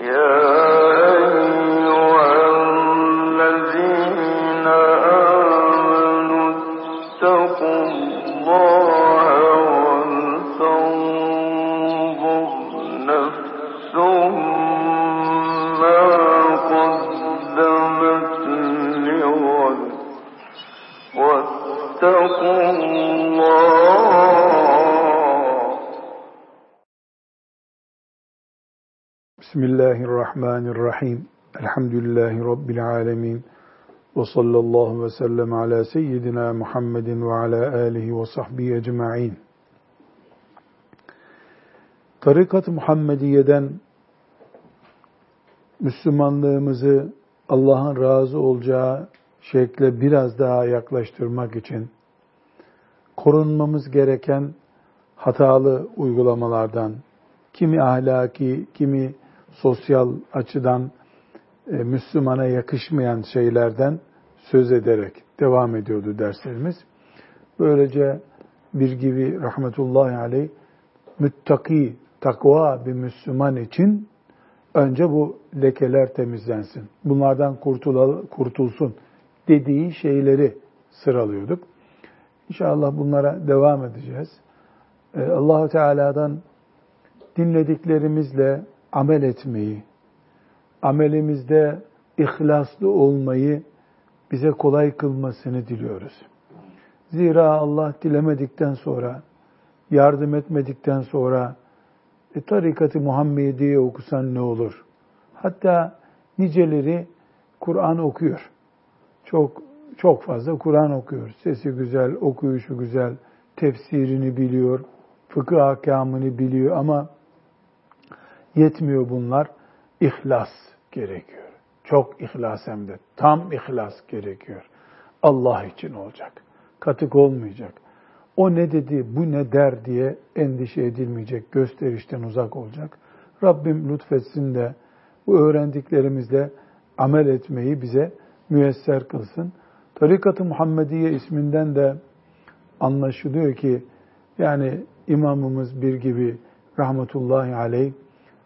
Yeah. Bismillahirrahmanirrahim. Elhamdülillahi Rabbil alemin. Ve sallallahu ve sellem ala seyyidina Muhammedin ve ala alihi ve sahbihi ecma'in. Tarikat-ı Muhammediye'den Müslümanlığımızı Allah'ın razı olacağı şekle biraz daha yaklaştırmak için korunmamız gereken hatalı uygulamalardan, kimi ahlaki, kimi sosyal açıdan e, Müslümana yakışmayan şeylerden söz ederek devam ediyordu derslerimiz. Böylece bir gibi rahmetullahi aleyh müttaki, takva bir Müslüman için önce bu lekeler temizlensin. Bunlardan kurtul kurtulsun dediği şeyleri sıralıyorduk. İnşallah bunlara devam edeceğiz. Ee, Allahu Teala'dan dinlediklerimizle amel etmeyi, amelimizde ihlaslı olmayı bize kolay kılmasını diliyoruz. Zira Allah dilemedikten sonra, yardım etmedikten sonra e, tarikatı Muhammediye okusan ne olur? Hatta niceleri Kur'an okuyor. Çok çok fazla Kur'an okuyor. Sesi güzel, okuyuşu güzel, tefsirini biliyor, fıkıh ahkamını biliyor ama Yetmiyor bunlar. İhlas gerekiyor. Çok ihlas hem de. Tam ihlas gerekiyor. Allah için olacak. Katık olmayacak. O ne dedi, bu ne der diye endişe edilmeyecek, gösterişten uzak olacak. Rabbim lütfetsin de bu öğrendiklerimizle amel etmeyi bize müyesser kılsın. Tarikat-ı Muhammediye isminden de anlaşılıyor ki yani imamımız bir gibi rahmetullahi aleyh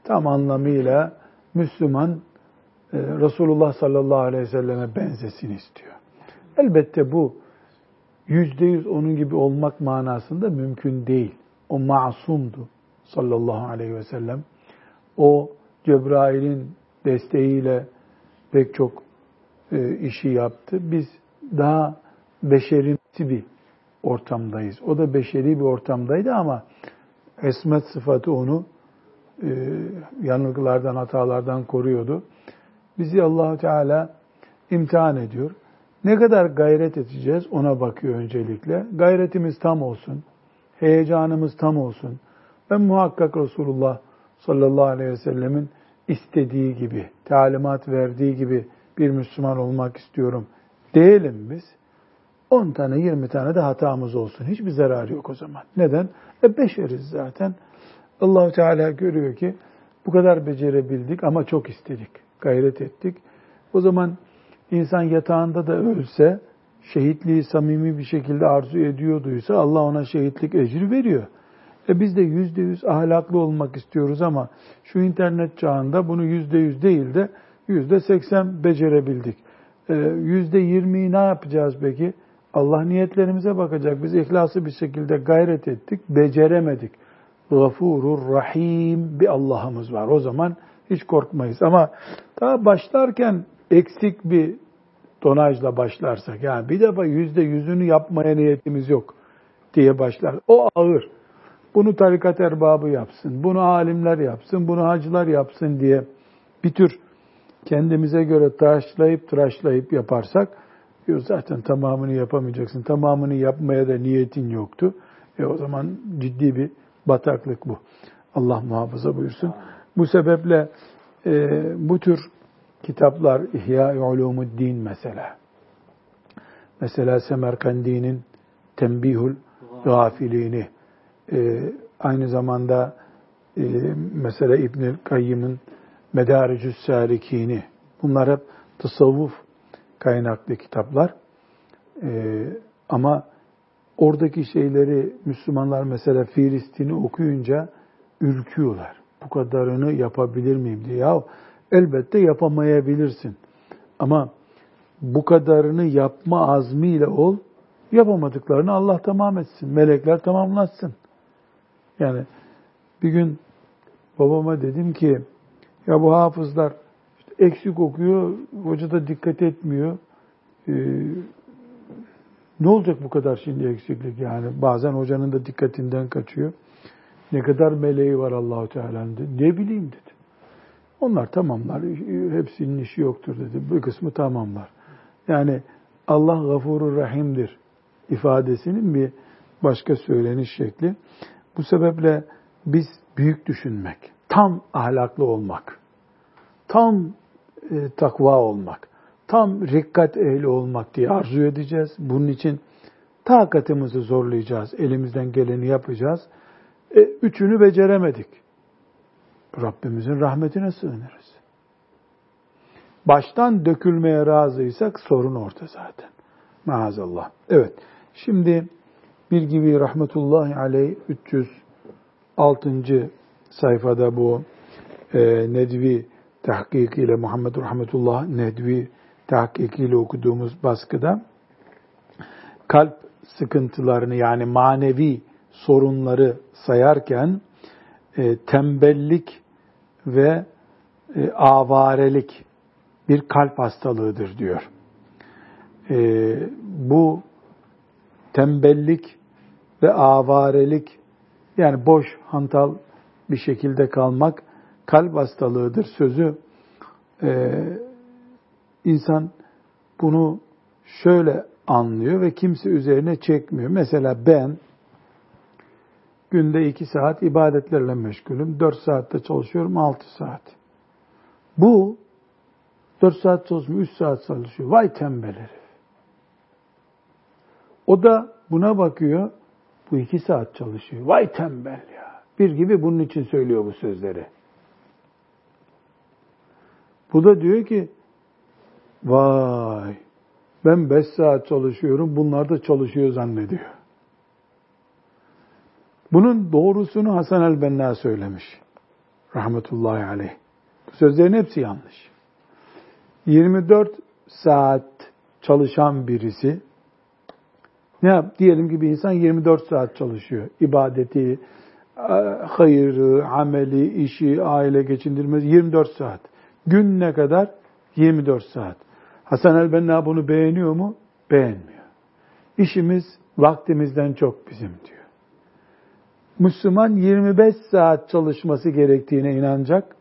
tam anlamıyla Müslüman e, Resulullah sallallahu aleyhi ve selleme benzesin istiyor. Elbette bu yüzde yüz onun gibi olmak manasında mümkün değil. O masumdu sallallahu aleyhi ve sellem. O Cebrail'in desteğiyle pek çok e, işi yaptı. Biz daha beşerimsi bir ortamdayız. O da beşeri bir ortamdaydı ama esmet sıfatı onu yanılgılardan, hatalardan koruyordu. Bizi allah Teala imtihan ediyor. Ne kadar gayret edeceğiz ona bakıyor öncelikle. Gayretimiz tam olsun, heyecanımız tam olsun. Ben muhakkak Resulullah sallallahu aleyhi ve sellemin istediği gibi, talimat verdiği gibi bir Müslüman olmak istiyorum diyelim biz. 10 tane 20 tane de hatamız olsun. Hiçbir zararı yok o zaman. Neden? E beşeriz zaten allah Teala görüyor ki bu kadar becerebildik ama çok istedik, gayret ettik. O zaman insan yatağında da ölse, şehitliği samimi bir şekilde arzu ediyorduysa Allah ona şehitlik ecri veriyor. E biz de yüzde yüz ahlaklı olmak istiyoruz ama şu internet çağında bunu yüzde yüz değil de yüzde seksen becerebildik. E, yüzde yirmiyi ne yapacağız peki? Allah niyetlerimize bakacak. Biz ihlaslı bir şekilde gayret ettik, beceremedik gafurur rahim bir Allah'ımız var. O zaman hiç korkmayız. Ama daha başlarken eksik bir tonajla başlarsak, yani bir defa yüzde yüzünü yapmaya niyetimiz yok diye başlar. O ağır. Bunu tarikat erbabı yapsın, bunu alimler yapsın, bunu hacılar yapsın diye bir tür kendimize göre tıraşlayıp tıraşlayıp yaparsak, diyor zaten tamamını yapamayacaksın. Tamamını yapmaya da niyetin yoktu. E o zaman ciddi bir bataklık bu. Allah muhafaza buyursun. Bu sebeple e, bu tür kitaplar İhya-i Ulumuddin mesela. Mesela Semerkandi'nin Tembihul Gafilini e, aynı zamanda e, mesela İbn-i Kayyım'ın Medaricü's Salikini bunlar hep tasavvuf kaynaklı kitaplar. E, ama oradaki şeyleri Müslümanlar mesela Filistin'i okuyunca ürküyorlar. bu kadarını yapabilir miyim diye. Ya elbette yapamayabilirsin. Ama bu kadarını yapma azmiyle ol, yapamadıklarını Allah tamam etsin. Melekler tamamlatsın. Yani bir gün babama dedim ki ya bu hafızlar işte eksik okuyor, hoca da dikkat etmiyor. Ee, ne olacak bu kadar şimdi eksiklik yani? Bazen hocanın da dikkatinden kaçıyor. Ne kadar meleği var Allahu Teala'nın Ne bileyim dedi. Onlar tamamlar. Hepsinin işi yoktur dedi. Bu kısmı tamamlar. Yani Allah gafurur rahimdir ifadesinin bir başka söyleniş şekli. Bu sebeple biz büyük düşünmek, tam ahlaklı olmak, tam e, takva olmak, tam rikkat ehli olmak diye arzu edeceğiz. Bunun için takatımızı zorlayacağız, elimizden geleni yapacağız. E, üçünü beceremedik. Rabbimizin rahmetine sığınırız. Baştan dökülmeye razıysak sorun orta zaten. Maazallah. Evet. Şimdi bir gibi rahmetullahi aleyh 306. sayfada bu e, Nedvi tahkikiyle Muhammed Rahmetullah Nedvi tahkikiyle okuduğumuz baskıda kalp sıkıntılarını yani manevi sorunları sayarken e, tembellik ve e, avarelik bir kalp hastalığıdır diyor. E, bu tembellik ve avarelik yani boş hantal bir şekilde kalmak kalp hastalığıdır sözü e, insan bunu şöyle anlıyor ve kimse üzerine çekmiyor. Mesela ben günde iki saat ibadetlerle meşgulüm. Dört saatte çalışıyorum, altı saat. Bu dört saat çalışmıyor, üç saat çalışıyor. Vay tembel herif. O da buna bakıyor, bu iki saat çalışıyor. Vay tembel ya. Bir gibi bunun için söylüyor bu sözleri. Bu da diyor ki, vay ben beş saat çalışıyorum, bunlar da çalışıyor zannediyor. Bunun doğrusunu Hasan el-Benna söylemiş. Rahmetullahi aleyh. Bu sözlerin hepsi yanlış. 24 saat çalışan birisi ne yap? Diyelim ki bir insan 24 saat çalışıyor. İbadeti, hayırı, ameli, işi, aile geçindirmesi 24 saat. Gün ne kadar? 24 saat. Hasan el-Benna bunu beğeniyor mu? Beğenmiyor. İşimiz vaktimizden çok bizim diyor. Müslüman 25 saat çalışması gerektiğine inanacak.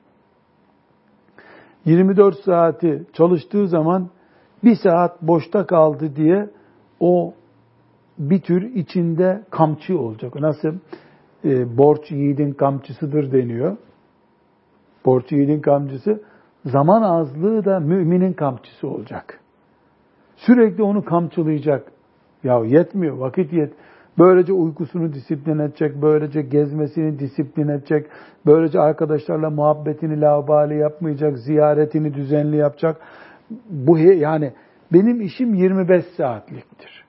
24 saati çalıştığı zaman bir saat boşta kaldı diye o bir tür içinde kamçı olacak. Nasıl? E, borç yiğidin kamçısıdır deniyor. Borç yiğidin kamçısı. Zaman azlığı da müminin kamçısı olacak. Sürekli onu kamçılayacak. Ya yetmiyor, vakit yet. Böylece uykusunu disiplin edecek, böylece gezmesini disiplin edecek, böylece arkadaşlarla muhabbetini laubali yapmayacak, ziyaretini düzenli yapacak. Bu yani benim işim 25 saatliktir.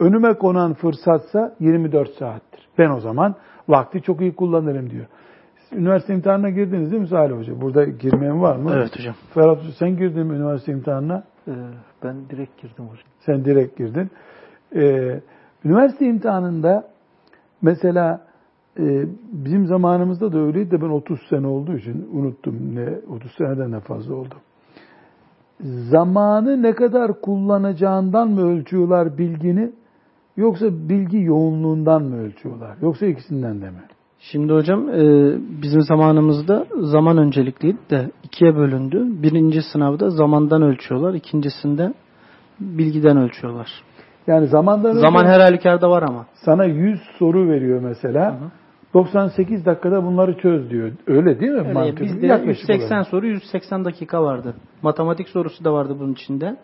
Önüme konan fırsatsa 24 saattir. Ben o zaman vakti çok iyi kullanırım diyor. Üniversite imtihanına girdiniz değil mi Salih Hoca? Burada girmeyen var mı? Evet hocam. Ferhat Hoca sen girdin mi üniversite imtihanına? Ee, ben direkt girdim hocam. Sen direkt girdin. Ee, üniversite imtihanında mesela e, bizim zamanımızda da öyleydi de ben 30 sene olduğu için unuttum. Ne 30 seneden de fazla oldu. Zamanı ne kadar kullanacağından mı ölçüyorlar bilgini yoksa bilgi yoğunluğundan mı ölçüyorlar? Yoksa ikisinden de mi? Şimdi hocam e, bizim zamanımızda zaman öncelikliydi de ikiye bölündü. Birinci sınavda zamandan ölçüyorlar, ikincisinde bilgiden ölçüyorlar. Yani zamandan Zaman her halükarda var ama. Sana 100 soru veriyor mesela. Hı hı. 98 dakikada bunları çöz diyor. Öyle değil mi? Öyle, Mantıklı. Bizde Yaklaşık 180 olarak. soru 180 dakika vardı. Matematik sorusu da vardı bunun içinde.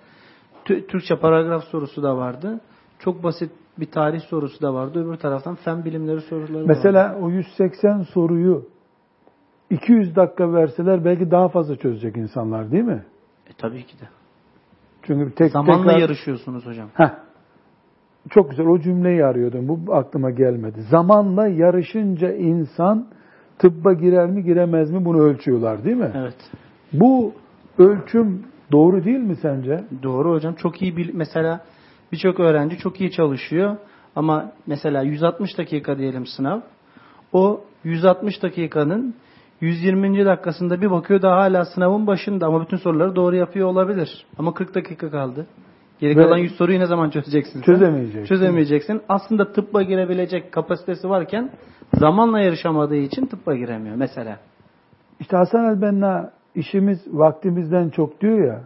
Türkçe paragraf sorusu da vardı. Çok basit bir tarih sorusu da vardı. Öbür taraftan fen bilimleri soruları Mesela vardı. o 180 soruyu 200 dakika verseler belki daha fazla çözecek insanlar değil mi? E, tabii ki de. Çünkü tek Zamanla tekrar... yarışıyorsunuz hocam. Heh. Çok güzel o cümleyi arıyordum. Bu aklıma gelmedi. Zamanla yarışınca insan tıbba girer mi giremez mi bunu ölçüyorlar değil mi? Evet. Bu ölçüm doğru değil mi sence? Doğru hocam. Çok iyi bil mesela birçok öğrenci çok iyi çalışıyor ama mesela 160 dakika diyelim sınav. O 160 dakikanın 120. dakikasında bir bakıyor da hala sınavın başında ama bütün soruları doğru yapıyor olabilir. Ama 40 dakika kaldı. Geri Ve- kalan 100 soruyu ne zaman çözeceksin? sen? Çözemeyecek. Çözemeyeceksin. Aslında tıbba girebilecek kapasitesi varken zamanla yarışamadığı için tıbba giremiyor mesela. İşte Hasan el-Benna işimiz vaktimizden çok diyor ya.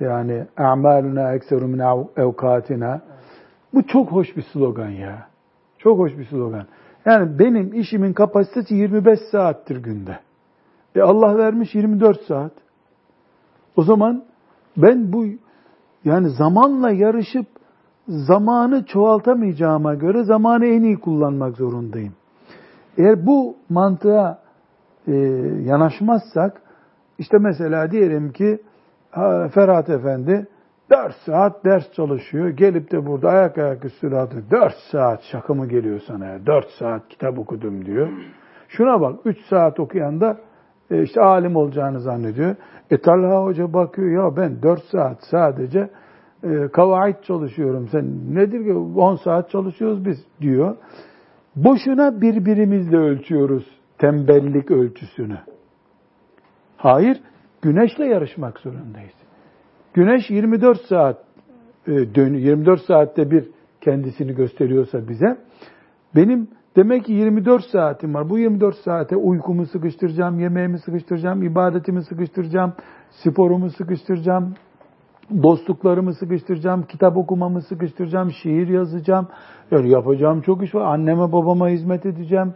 Yani a'maluna ekseru min ev- evkatina. Bu çok hoş bir slogan ya. Çok hoş bir slogan. Yani benim işimin kapasitesi 25 saattir günde. E Allah vermiş 24 saat. O zaman ben bu yani zamanla yarışıp zamanı çoğaltamayacağıma göre zamanı en iyi kullanmak zorundayım. Eğer bu mantığa e, yanaşmazsak işte mesela diyelim ki Ferhat Efendi 4 saat ders çalışıyor. Gelip de burada ayak ayak üstüne atıyor. 4 saat şaka mı geliyor sana ya? 4 saat kitap okudum diyor. Şuna bak 3 saat okuyan da e, işte alim olacağını zannediyor. E Talha Hoca bakıyor ya ben 4 saat sadece e, kavaid çalışıyorum. Sen nedir ki 10 saat çalışıyoruz biz diyor. Boşuna birbirimizle ölçüyoruz tembellik ölçüsünü. Hayır, güneşle yarışmak zorundayız. Güneş 24 saat e, dön 24 saatte bir kendisini gösteriyorsa bize benim demek ki 24 saatim var. Bu 24 saate uykumu sıkıştıracağım, yemeğimi sıkıştıracağım, ibadetimi sıkıştıracağım, sporumu sıkıştıracağım, dostluklarımı sıkıştıracağım, kitap okumamı sıkıştıracağım, şiir yazacağım. Yani yapacağım çok iş var. Anneme babama hizmet edeceğim.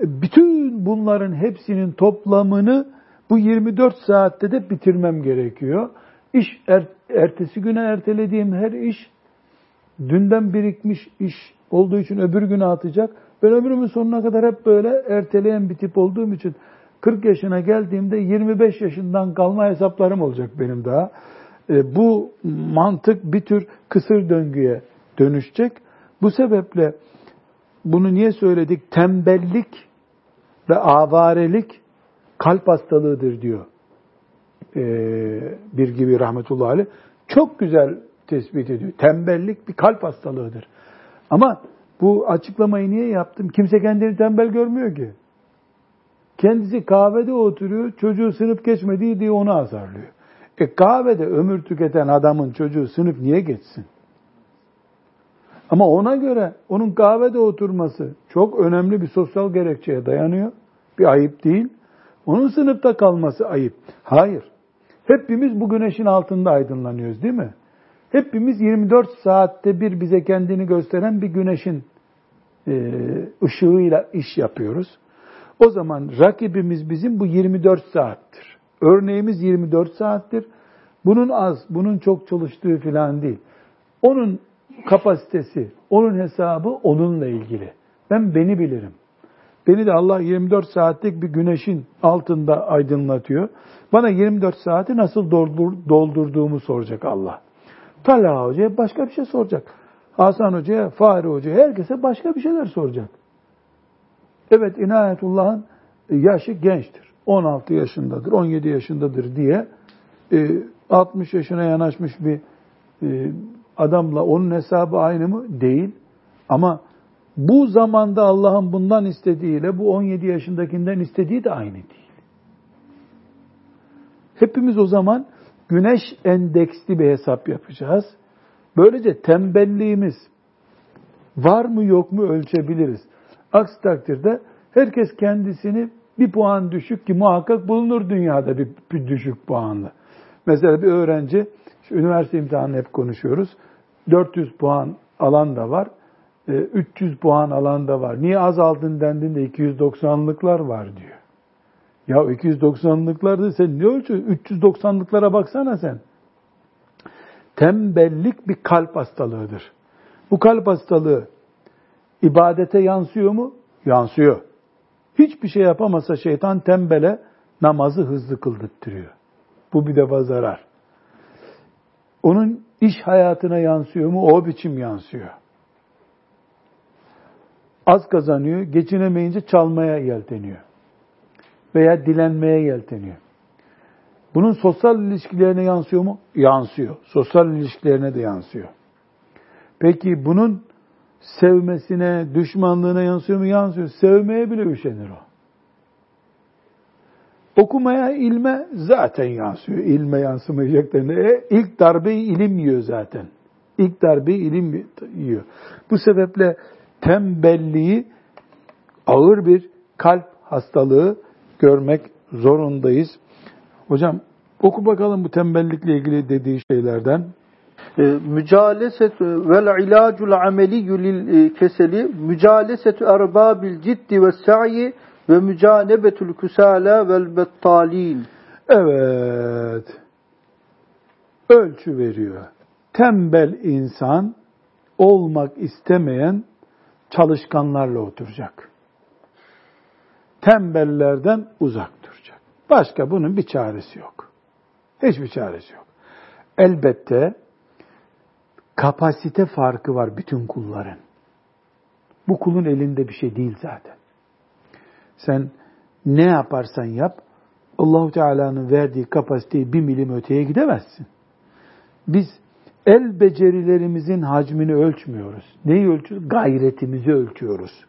E, Bütün bunların hepsinin toplamını bu 24 saatte de bitirmem gerekiyor. İş er- ertesi güne ertelediğim her iş dünden birikmiş iş olduğu için öbür güne atacak. Ben ömrümün sonuna kadar hep böyle erteleyen bir tip olduğum için 40 yaşına geldiğimde 25 yaşından kalma hesaplarım olacak benim daha. E, bu mantık bir tür kısır döngüye dönüşecek. Bu sebeple bunu niye söyledik? Tembellik ve avarelik kalp hastalığıdır diyor. Ee, bir gibi rahmetullahi aleyh. Çok güzel tespit ediyor. Tembellik bir kalp hastalığıdır. Ama bu açıklamayı niye yaptım? Kimse kendini tembel görmüyor ki. Kendisi kahvede oturuyor, çocuğu sınıf geçmediği diye onu azarlıyor. E kahvede ömür tüketen adamın çocuğu sınıf niye geçsin? Ama ona göre onun kahvede oturması çok önemli bir sosyal gerekçeye dayanıyor. Bir ayıp değil. Onun sınıfta kalması ayıp. Hayır. Hepimiz bu güneşin altında aydınlanıyoruz değil mi? Hepimiz 24 saatte bir bize kendini gösteren bir güneşin e, ışığıyla iş yapıyoruz. O zaman rakibimiz bizim bu 24 saattir. Örneğimiz 24 saattir. Bunun az, bunun çok çalıştığı falan değil. Onun kapasitesi, onun hesabı onunla ilgili. Ben beni bilirim. Beni de Allah 24 saatlik bir güneşin altında aydınlatıyor. Bana 24 saati nasıl doldur, doldurduğumu soracak Allah. Talha Hoca'ya başka bir şey soracak. Hasan Hoca'ya, Fahri Hoca'ya, herkese başka bir şeyler soracak. Evet inayetullah'ın yaşı gençtir. 16 yaşındadır, 17 yaşındadır diye e, 60 yaşına yanaşmış bir e, adamla onun hesabı aynı mı? Değil. Ama bu zamanda Allah'ın bundan istediğiyle bu 17 yaşındakinden istediği de aynı değil. Hepimiz o zaman güneş endeksli bir hesap yapacağız. Böylece tembelliğimiz var mı yok mu ölçebiliriz. Aksi takdirde herkes kendisini bir puan düşük ki muhakkak bulunur dünyada bir, bir düşük puanlı. Mesela bir öğrenci, üniversite imtihanını hep konuşuyoruz. 400 puan alan da var. 300 puan alan da var. Niye az aldın dendiğinde 290'lıklar var diyor. Ya 290'lıklarda sen ne ölçüyorsun? 390'lıklara baksana sen. Tembellik bir kalp hastalığıdır. Bu kalp hastalığı ibadete yansıyor mu? Yansıyor. Hiçbir şey yapamasa şeytan tembele namazı hızlı kıldırtırıyor. Bu bir defa zarar. Onun iş hayatına yansıyor mu? O biçim yansıyor. Az kazanıyor, geçinemeyince çalmaya yelteniyor. Veya dilenmeye yelteniyor. Bunun sosyal ilişkilerine yansıyor mu? Yansıyor. Sosyal ilişkilerine de yansıyor. Peki bunun sevmesine, düşmanlığına yansıyor mu? Yansıyor. Sevmeye bile üşenir o. Okumaya, ilme zaten yansıyor. İlme yansımayacak E, ilk darbeyi ilim yiyor zaten. İlk darbeyi ilim yiyor. Bu sebeple tembelliği ağır bir kalp hastalığı görmek zorundayız. Hocam oku bakalım bu tembellikle ilgili dediği şeylerden. E, mücalesetü vel ilacul ameliyyü lil e, keseli mücalesetü erbabil ciddi ve sa'i ve mücanebetül kusala vel bettalin. Evet. Ölçü veriyor. Tembel insan olmak istemeyen çalışkanlarla oturacak. Tembellerden uzak duracak. Başka bunun bir çaresi yok. Hiçbir çaresi yok. Elbette kapasite farkı var bütün kulların. Bu kulun elinde bir şey değil zaten. Sen ne yaparsan yap, Allahu Teala'nın verdiği kapasiteyi bir milim öteye gidemezsin. Biz el becerilerimizin hacmini ölçmüyoruz. Neyi ölçüyoruz? Gayretimizi ölçüyoruz.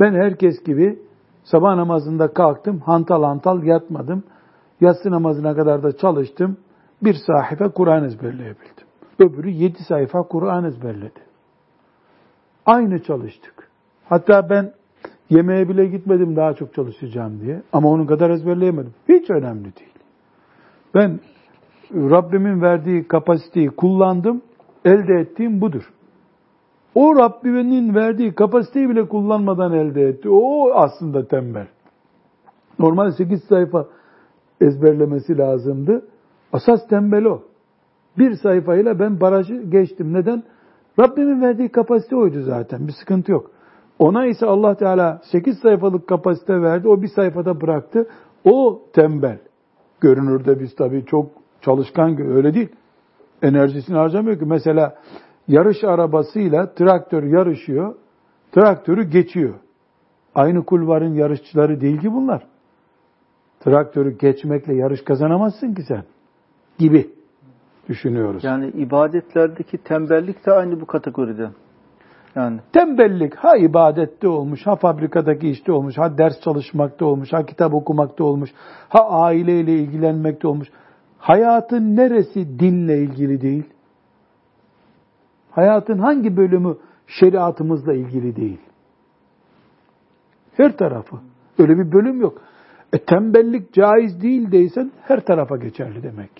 Ben herkes gibi sabah namazında kalktım, hantal hantal yatmadım. Yatsı namazına kadar da çalıştım. Bir sahife Kur'an ezberleyebildim. Öbürü yedi sayfa Kur'an ezberledi. Aynı çalıştık. Hatta ben yemeğe bile gitmedim daha çok çalışacağım diye. Ama onun kadar ezberleyemedim. Hiç önemli değil. Ben Rabbimin verdiği kapasiteyi kullandım. Elde ettiğim budur. O Rabbimin verdiği kapasiteyi bile kullanmadan elde etti. O aslında tembel. Normal 8 sayfa ezberlemesi lazımdı. Asas tembel o. Bir sayfayla ben barajı geçtim. Neden? Rabbimin verdiği kapasite oydu zaten. Bir sıkıntı yok. Ona ise Allah Teala 8 sayfalık kapasite verdi. O bir sayfada bıraktı. O tembel. Görünürde biz tabii çok çalışkan öyle değil. Enerjisini harcamıyor ki. Mesela yarış arabasıyla traktör yarışıyor. Traktörü geçiyor. Aynı kulvarın yarışçıları değil ki bunlar. Traktörü geçmekle yarış kazanamazsın ki sen. Gibi düşünüyoruz. Yani ibadetlerdeki tembellik de aynı bu kategoride. Yani. Tembellik ha ibadette olmuş, ha fabrikadaki işte olmuş, ha ders çalışmakta olmuş, ha kitap okumakta olmuş, ha aileyle ilgilenmekte olmuş. Hayatın neresi dinle ilgili değil? Hayatın hangi bölümü şeriatımızla ilgili değil? Her tarafı. Öyle bir bölüm yok. E tembellik caiz değil değilsen her tarafa geçerli demek.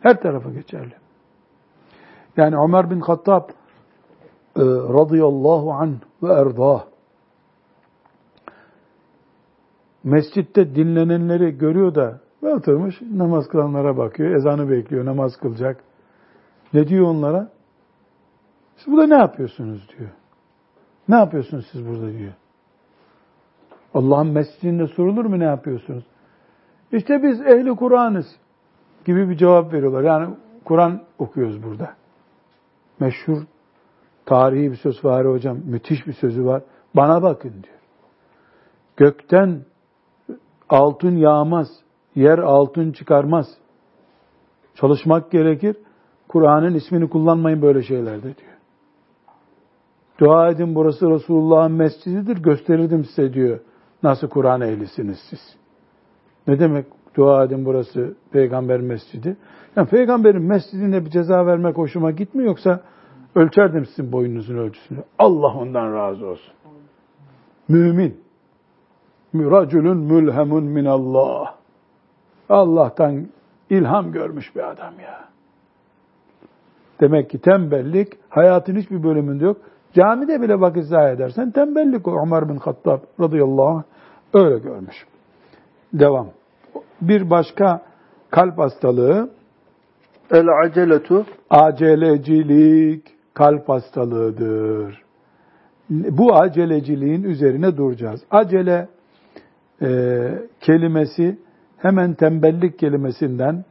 Her tarafa geçerli. Yani Ömer bin Hattab e, radıyallahu anh ve erdah mescitte dinlenenleri görüyor da ve oturmuş namaz kılanlara bakıyor. Ezanı bekliyor, namaz kılacak. Ne diyor onlara? Siz burada ne yapıyorsunuz diyor. Ne yapıyorsunuz siz burada diyor. Allah'ın mescidinde sorulur mu ne yapıyorsunuz? İşte biz ehli Kur'an'ız gibi bir cevap veriyorlar. Yani Kur'an okuyoruz burada. Meşhur tarihi bir söz var hocam. Müthiş bir sözü var. Bana bakın diyor. Gökten altın yağmaz. Yer altın çıkarmaz. Çalışmak gerekir. Kur'an'ın ismini kullanmayın böyle şeylerde diyor. Dua edin burası Resulullah'ın mescididir gösterirdim size diyor. Nasıl Kur'an ehlisiniz siz? Ne demek dua edin burası peygamber mescidi? Yani peygamberin mescidine bir ceza vermek hoşuma gitmiyor yoksa ölçerdim sizin boyunuzun ölçüsünü. Allah ondan razı olsun. Mümin. Racülün mülhemun minallah. Allah'tan ilham görmüş bir adam ya. Demek ki tembellik hayatın hiçbir bölümünde yok. Camide bile vakit zayi edersen tembellik o. Ömer bin Hattab radıyallahu anh öyle görmüş. Devam. Bir başka kalp hastalığı el aceletu acelecilik kalp hastalığıdır. Bu aceleciliğin üzerine duracağız. Acele e, kelimesi hemen tembellik kelimesinden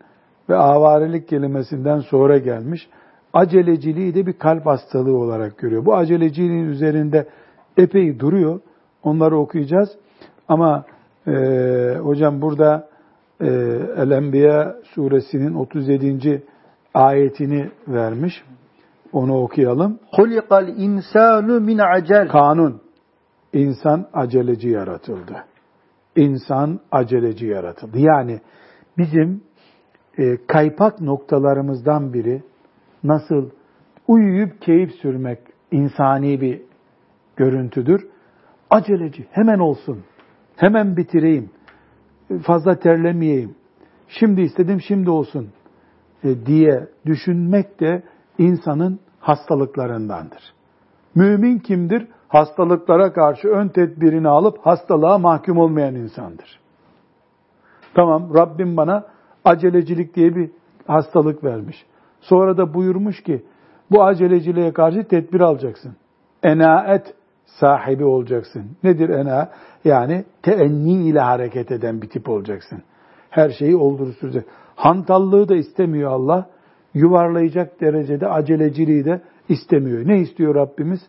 ve avarelik kelimesinden sonra gelmiş. Aceleciliği de bir kalp hastalığı olarak görüyor. Bu aceleciliğin üzerinde epey duruyor. Onları okuyacağız. Ama e, hocam burada e, El-Enbiya suresinin 37. ayetini vermiş. Onu okuyalım. Hulikal insanu min acel. Kanun. İnsan aceleci yaratıldı. İnsan aceleci yaratıldı. Yani bizim e, kaypak noktalarımızdan biri nasıl uyuyup keyif sürmek insani bir görüntüdür. Aceleci, hemen olsun, hemen bitireyim, fazla terlemeyeyim, şimdi istedim şimdi olsun e, diye düşünmek de insanın hastalıklarındandır. Mümin kimdir? Hastalıklara karşı ön tedbirini alıp hastalığa mahkum olmayan insandır. Tamam Rabbim bana acelecilik diye bir hastalık vermiş. Sonra da buyurmuş ki bu aceleciliğe karşı tedbir alacaksın. Enaet sahibi olacaksın. Nedir ena? Yani teenni ile hareket eden bir tip olacaksın. Her şeyi oldurur Hantallığı da istemiyor Allah. Yuvarlayacak derecede aceleciliği de istemiyor. Ne istiyor Rabbimiz?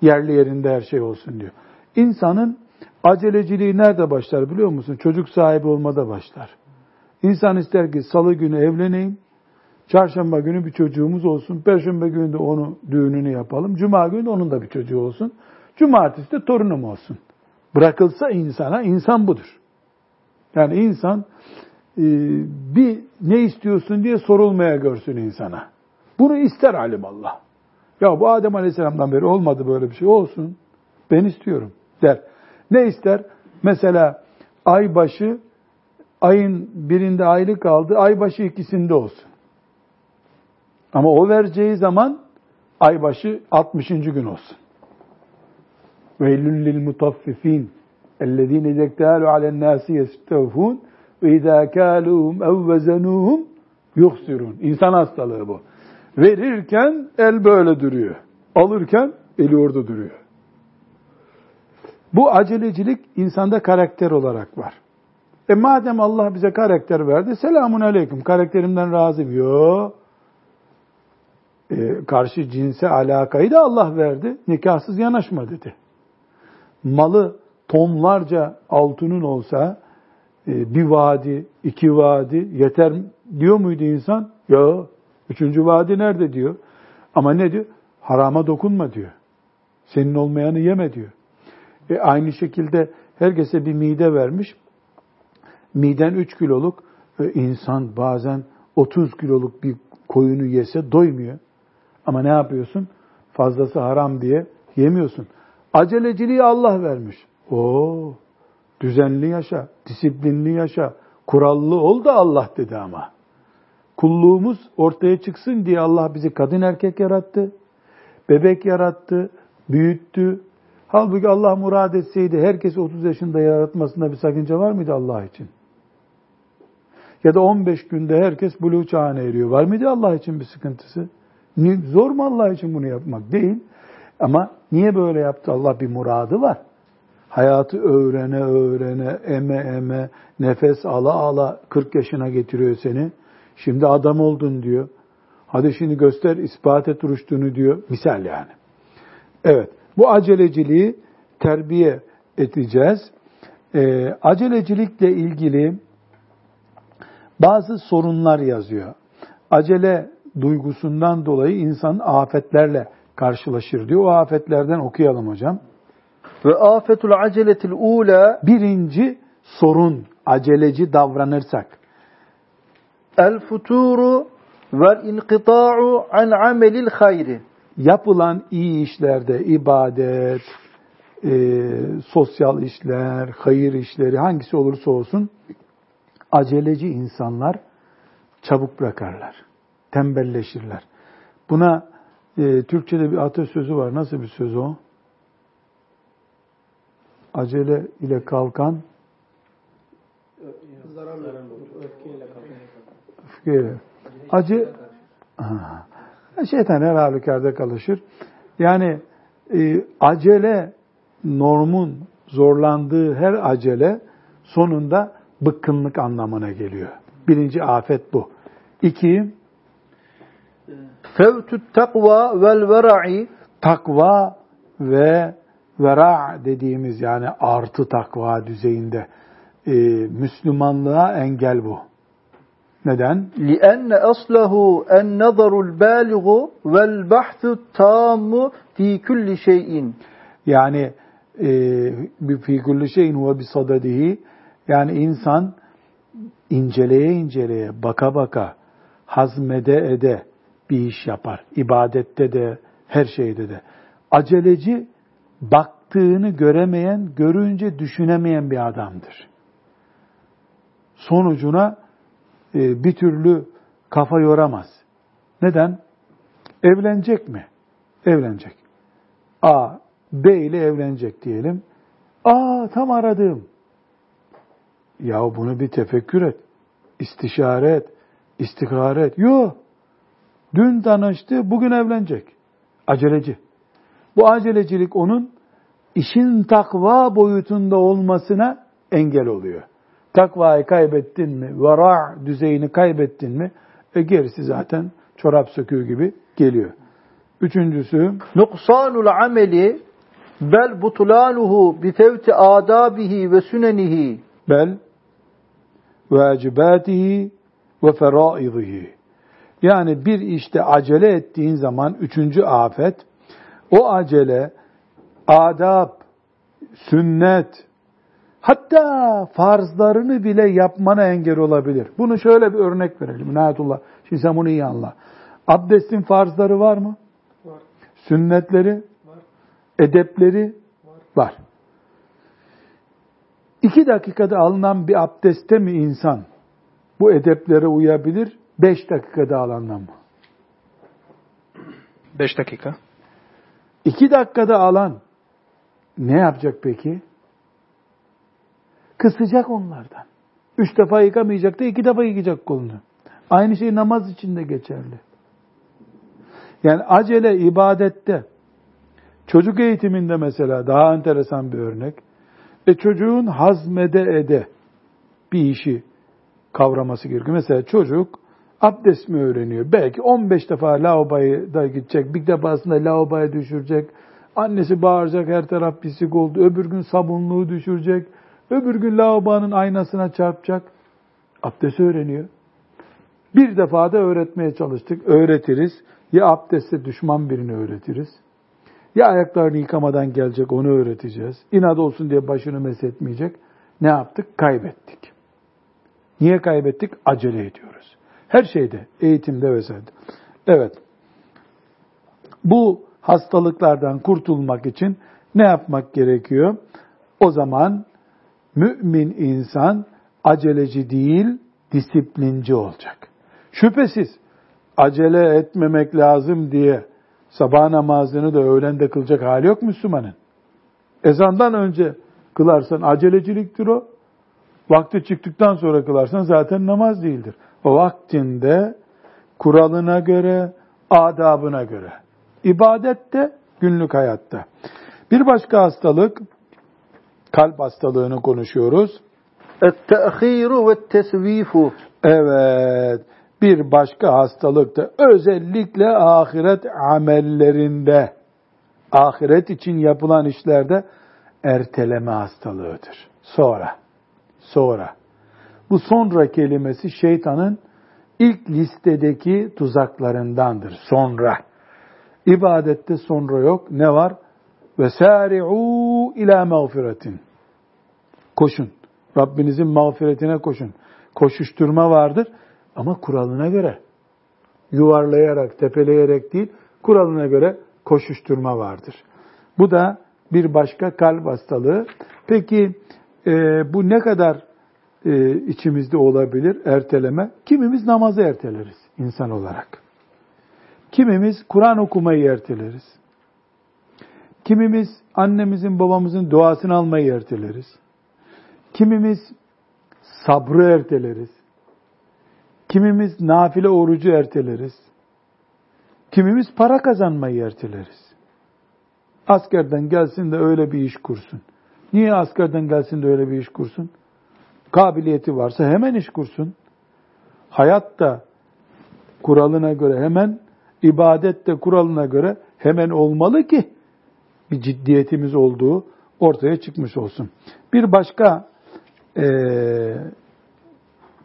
Yerli yerinde her şey olsun diyor. İnsanın aceleciliği nerede başlar biliyor musun? Çocuk sahibi olmada başlar. İnsan ister ki salı günü evleneyim, çarşamba günü bir çocuğumuz olsun, perşembe günü de onu düğününü yapalım, cuma günü de onun da bir çocuğu olsun, cumartesi de torunum olsun. Bırakılsa insana, insan budur. Yani insan e, bir ne istiyorsun diye sorulmaya görsün insana. Bunu ister alim Allah. Ya bu Adem Aleyhisselam'dan beri olmadı böyle bir şey olsun. Ben istiyorum der. Ne ister? Mesela ay başı ayın birinde aylık kaldı, ay başı ikisinde olsun. Ama o vereceği zaman ay başı 60. gün olsun. Veylül lil mutaffifin ellezine zektalu alen nasi yestevfun ve izâ kâluhum ev yuhsirun. İnsan hastalığı bu. Verirken el böyle duruyor. Alırken eli orada duruyor. Bu acelecilik insanda karakter olarak var. E madem Allah bize karakter verdi, selamun aleyküm, karakterimden razıyım. Yo. E, karşı cinse alakayı da Allah verdi. Nikahsız yanaşma dedi. Malı tonlarca altının olsa, e, bir vadi, iki vadi yeter diyor muydu insan? Yo. Üçüncü vadi nerede diyor. Ama ne diyor? Harama dokunma diyor. Senin olmayanı yeme diyor. E aynı şekilde herkese bir mide vermiş. Miden 3 kiloluk ve insan bazen 30 kiloluk bir koyunu yese doymuyor. Ama ne yapıyorsun? Fazlası haram diye yemiyorsun. Aceleciliği Allah vermiş. O düzenli yaşa, disiplinli yaşa, kurallı ol da Allah dedi ama. Kulluğumuz ortaya çıksın diye Allah bizi kadın erkek yarattı. Bebek yarattı, büyüttü. Halbuki Allah murad etseydi herkesi 30 yaşında yaratmasında bir sakınca var mıydı Allah için? Ya da 15 günde herkes buluğ çağına eriyor. Var mıydı Allah için bir sıkıntısı? Zor mu Allah için bunu yapmak? Değil. Ama niye böyle yaptı? Allah bir muradı var. Hayatı öğrene öğrene, eme eme, nefes ala ala 40 yaşına getiriyor seni. Şimdi adam oldun diyor. Hadi şimdi göster ispat et rüştünü diyor. Misal yani. Evet. Bu aceleciliği terbiye edeceğiz. Ee, acelecilikle ilgili bazı sorunlar yazıyor. Acele duygusundan dolayı insan afetlerle karşılaşır diyor. O afetlerden okuyalım hocam. Ve afetul aceletil ula birinci sorun aceleci davranırsak. El futuru vel inqita'u an amelil hayri. Yapılan iyi işlerde ibadet, e, sosyal işler, hayır işleri hangisi olursa olsun aceleci insanlar çabuk bırakarlar. Tembelleşirler. Buna e, Türkçe'de bir atasözü var. Nasıl bir söz o? Acele ile kalkan öfkeyle. Acı şeytan her halükarda kalışır. Yani e, acele normun zorlandığı her acele sonunda bıkkınlık anlamına geliyor. Birinci afet bu. İki, fevtut takva vel vera'i Takva ve vera dediğimiz yani artı takva düzeyinde e, Müslümanlığa engel bu. Neden? لأن أصله النظر البالغ والبحث التام في كل شيء Yani e, bir fi kulli şeyin huve bisadadihi yani insan inceleye inceleye, baka baka, hazmede ede bir iş yapar. İbadette de, her şeyde de. Aceleci baktığını göremeyen, görünce düşünemeyen bir adamdır. Sonucuna e, bir türlü kafa yoramaz. Neden? Evlenecek mi? Evlenecek. A, B ile evlenecek diyelim. Aa tam aradığım. Ya bunu bir tefekkür et. istişare et. istihare et. Yok. Dün tanıştı, bugün evlenecek. Aceleci. Bu acelecilik onun işin takva boyutunda olmasına engel oluyor. Takvayı kaybettin mi, vara düzeyini kaybettin mi, e gerisi zaten çorap söküğü gibi geliyor. Üçüncüsü, nuksanul ameli bel butlanuhu bi fevti adabihi ve sünenihi bel vacibatihi ve feraizihi. Yani bir işte acele ettiğin zaman üçüncü afet, o acele adab, sünnet, hatta farzlarını bile yapmana engel olabilir. Bunu şöyle bir örnek verelim. Nayetullah. Şimdi sen bunu iyi anla. Abdestin farzları var mı? Var. Sünnetleri? Var. Edepleri? Var. var. İki dakikada alınan bir abdeste mi insan bu edeplere uyabilir? Beş dakikada alandan mı? Beş dakika. İki dakikada alan ne yapacak peki? Kısacak onlardan. Üç defa yıkamayacak da iki defa yıkayacak kolunu. Aynı şey namaz için de geçerli. Yani acele ibadette, çocuk eğitiminde mesela daha enteresan bir örnek. E çocuğun hazmede ede bir işi kavraması gerekiyor. Mesela çocuk abdest mi öğreniyor? Belki 15 defa lavaboya da gidecek. Bir defasında lavaboya düşürecek. Annesi bağıracak her taraf pislik oldu. Öbür gün sabunluğu düşürecek. Öbür gün lavabonun aynasına çarpacak. Abdest öğreniyor. Bir defa da öğretmeye çalıştık. Öğretiriz. Ya abdestte düşman birini öğretiriz. Ya ayaklarını yıkamadan gelecek onu öğreteceğiz. İnat olsun diye başını mesetmeyecek. Ne yaptık? Kaybettik. Niye kaybettik? Acele ediyoruz. Her şeyde, eğitimde vesaire. Evet. Bu hastalıklardan kurtulmak için ne yapmak gerekiyor? O zaman mümin insan aceleci değil, disiplinci olacak. Şüphesiz acele etmemek lazım diye sabah namazını da öğlende kılacak hali yok Müslümanın. Ezandan önce kılarsan aceleciliktir o. Vakti çıktıktan sonra kılarsan zaten namaz değildir. O vaktinde kuralına göre, adabına göre. İbadette, günlük hayatta. Bir başka hastalık, kalp hastalığını konuşuyoruz. Et-te'khiru ve tesvifu. Evet. Bir başka hastalık da özellikle ahiret amellerinde, ahiret için yapılan işlerde erteleme hastalığıdır. Sonra, sonra. Bu sonra kelimesi şeytanın ilk listedeki tuzaklarındandır. Sonra. İbadette sonra yok. Ne var? Ve sari'u ila mağfiretin. Koşun. Rabbinizin mağfiretine koşun. Koşuşturma vardır ama kuralına göre. Yuvarlayarak, tepeleyerek değil, kuralına göre koşuşturma vardır. Bu da bir başka kalp hastalığı. Peki e, bu ne kadar e, içimizde olabilir erteleme? Kimimiz namazı erteleriz insan olarak. Kimimiz Kur'an okumayı erteleriz. Kimimiz annemizin babamızın duasını almayı erteleriz. Kimimiz sabrı erteleriz. Kimimiz nafile orucu erteleriz. Kimimiz para kazanmayı erteleriz. Askerden gelsin de öyle bir iş kursun. Niye askerden gelsin de öyle bir iş kursun? Kabiliyeti varsa hemen iş kursun. Hayatta kuralına göre hemen ibadet de kuralına göre hemen olmalı ki bir ciddiyetimiz olduğu ortaya çıkmış olsun. Bir başka e,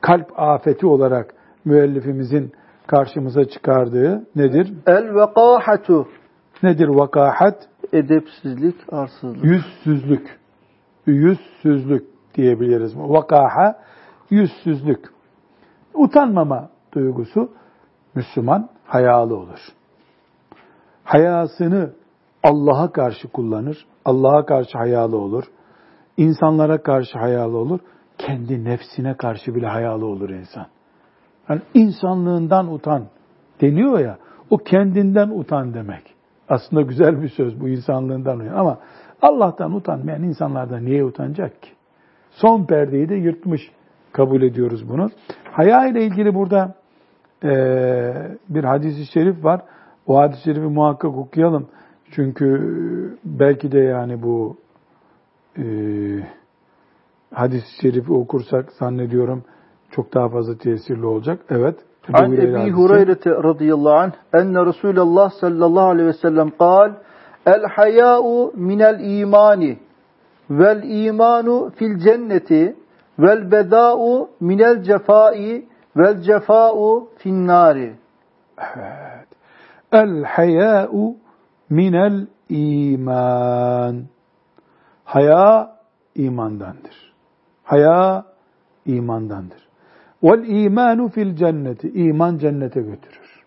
kalp afeti olarak müellifimizin karşımıza çıkardığı nedir? El vekahatu Nedir vakahat? edepsizlik, arsızlık. Yüzsüzlük. Yüzsüzlük diyebiliriz. Vakaha, yüzsüzlük. Utanmama duygusu Müslüman hayalı olur. Hayasını Allah'a karşı kullanır. Allah'a karşı hayalı olur. İnsanlara karşı hayalı olur. Kendi nefsine karşı bile hayalı olur insan. Yani insanlığından utan deniyor ya, o kendinden utan demek. Aslında güzel bir söz bu insanlığından utan. Ama Allah'tan utanmayan insanlardan niye utanacak ki? Son perdeyi de yırtmış kabul ediyoruz bunu. Haya ile ilgili burada e, bir hadis-i şerif var. O hadis-i şerifi muhakkak okuyalım. Çünkü belki de yani bu e, hadis-i şerifi okursak zannediyorum çok daha fazla tesirli olacak. Evet. An Ebi Hureyre radıyallahu anh enne Resulullah sallallahu aleyhi ve sellem kal El haya'u minel imani vel imanu fil cenneti vel beda'u minel cefai vel cefa'u fin nari. Evet. El haya'u minel iman. Haya imandandır. Haya imandandır. Vel imanu fil cenneti. İman cennete götürür.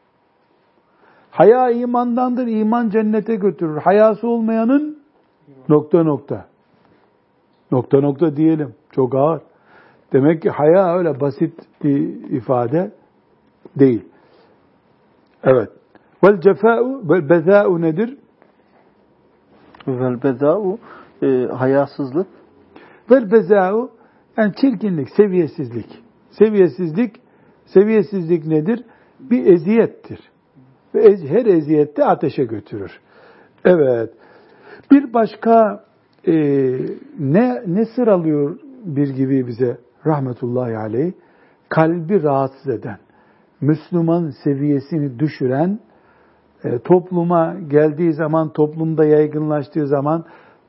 Haya imandandır, iman cennete götürür. Hayası olmayanın nokta nokta. Nokta nokta diyelim. Çok ağır. Demek ki haya öyle basit bir ifade değil. Evet. Vel cefa'u vel beza'u nedir? Vel beda'u e, hayasızlık. Vel beza'u yani çirkinlik, seviyesizlik. Seviyesizlik, seviyesizlik nedir? Bir eziyettir. Ve her eziyette ateşe götürür. Evet. Bir başka e, ne ne sıralıyor bir gibi bize rahmetullahi aleyh? Kalbi rahatsız eden, Müslüman seviyesini düşüren, e, topluma geldiği zaman, toplumda yaygınlaştığı zaman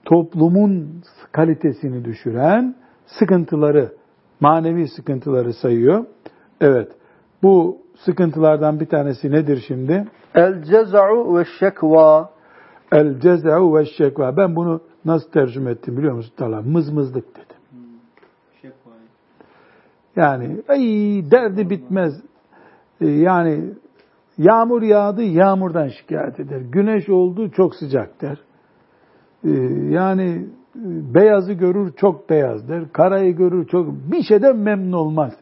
toplumun kalitesini düşüren sıkıntıları, manevi sıkıntıları sayıyor. Evet, bu sıkıntılardan bir tanesi nedir şimdi? El ceza'u ve şekva. El ceza'u ve şekva. Ben bunu nasıl tercüme ettim biliyor musun Talha? Mızmızlık dedim. Yani ay derdi bitmez. Ee, yani yağmur yağdı yağmurdan şikayet eder. Güneş oldu çok sıcak der. Ee, yani beyazı görür çok beyaz der. Karayı görür çok bir şeyden memnun olmaz.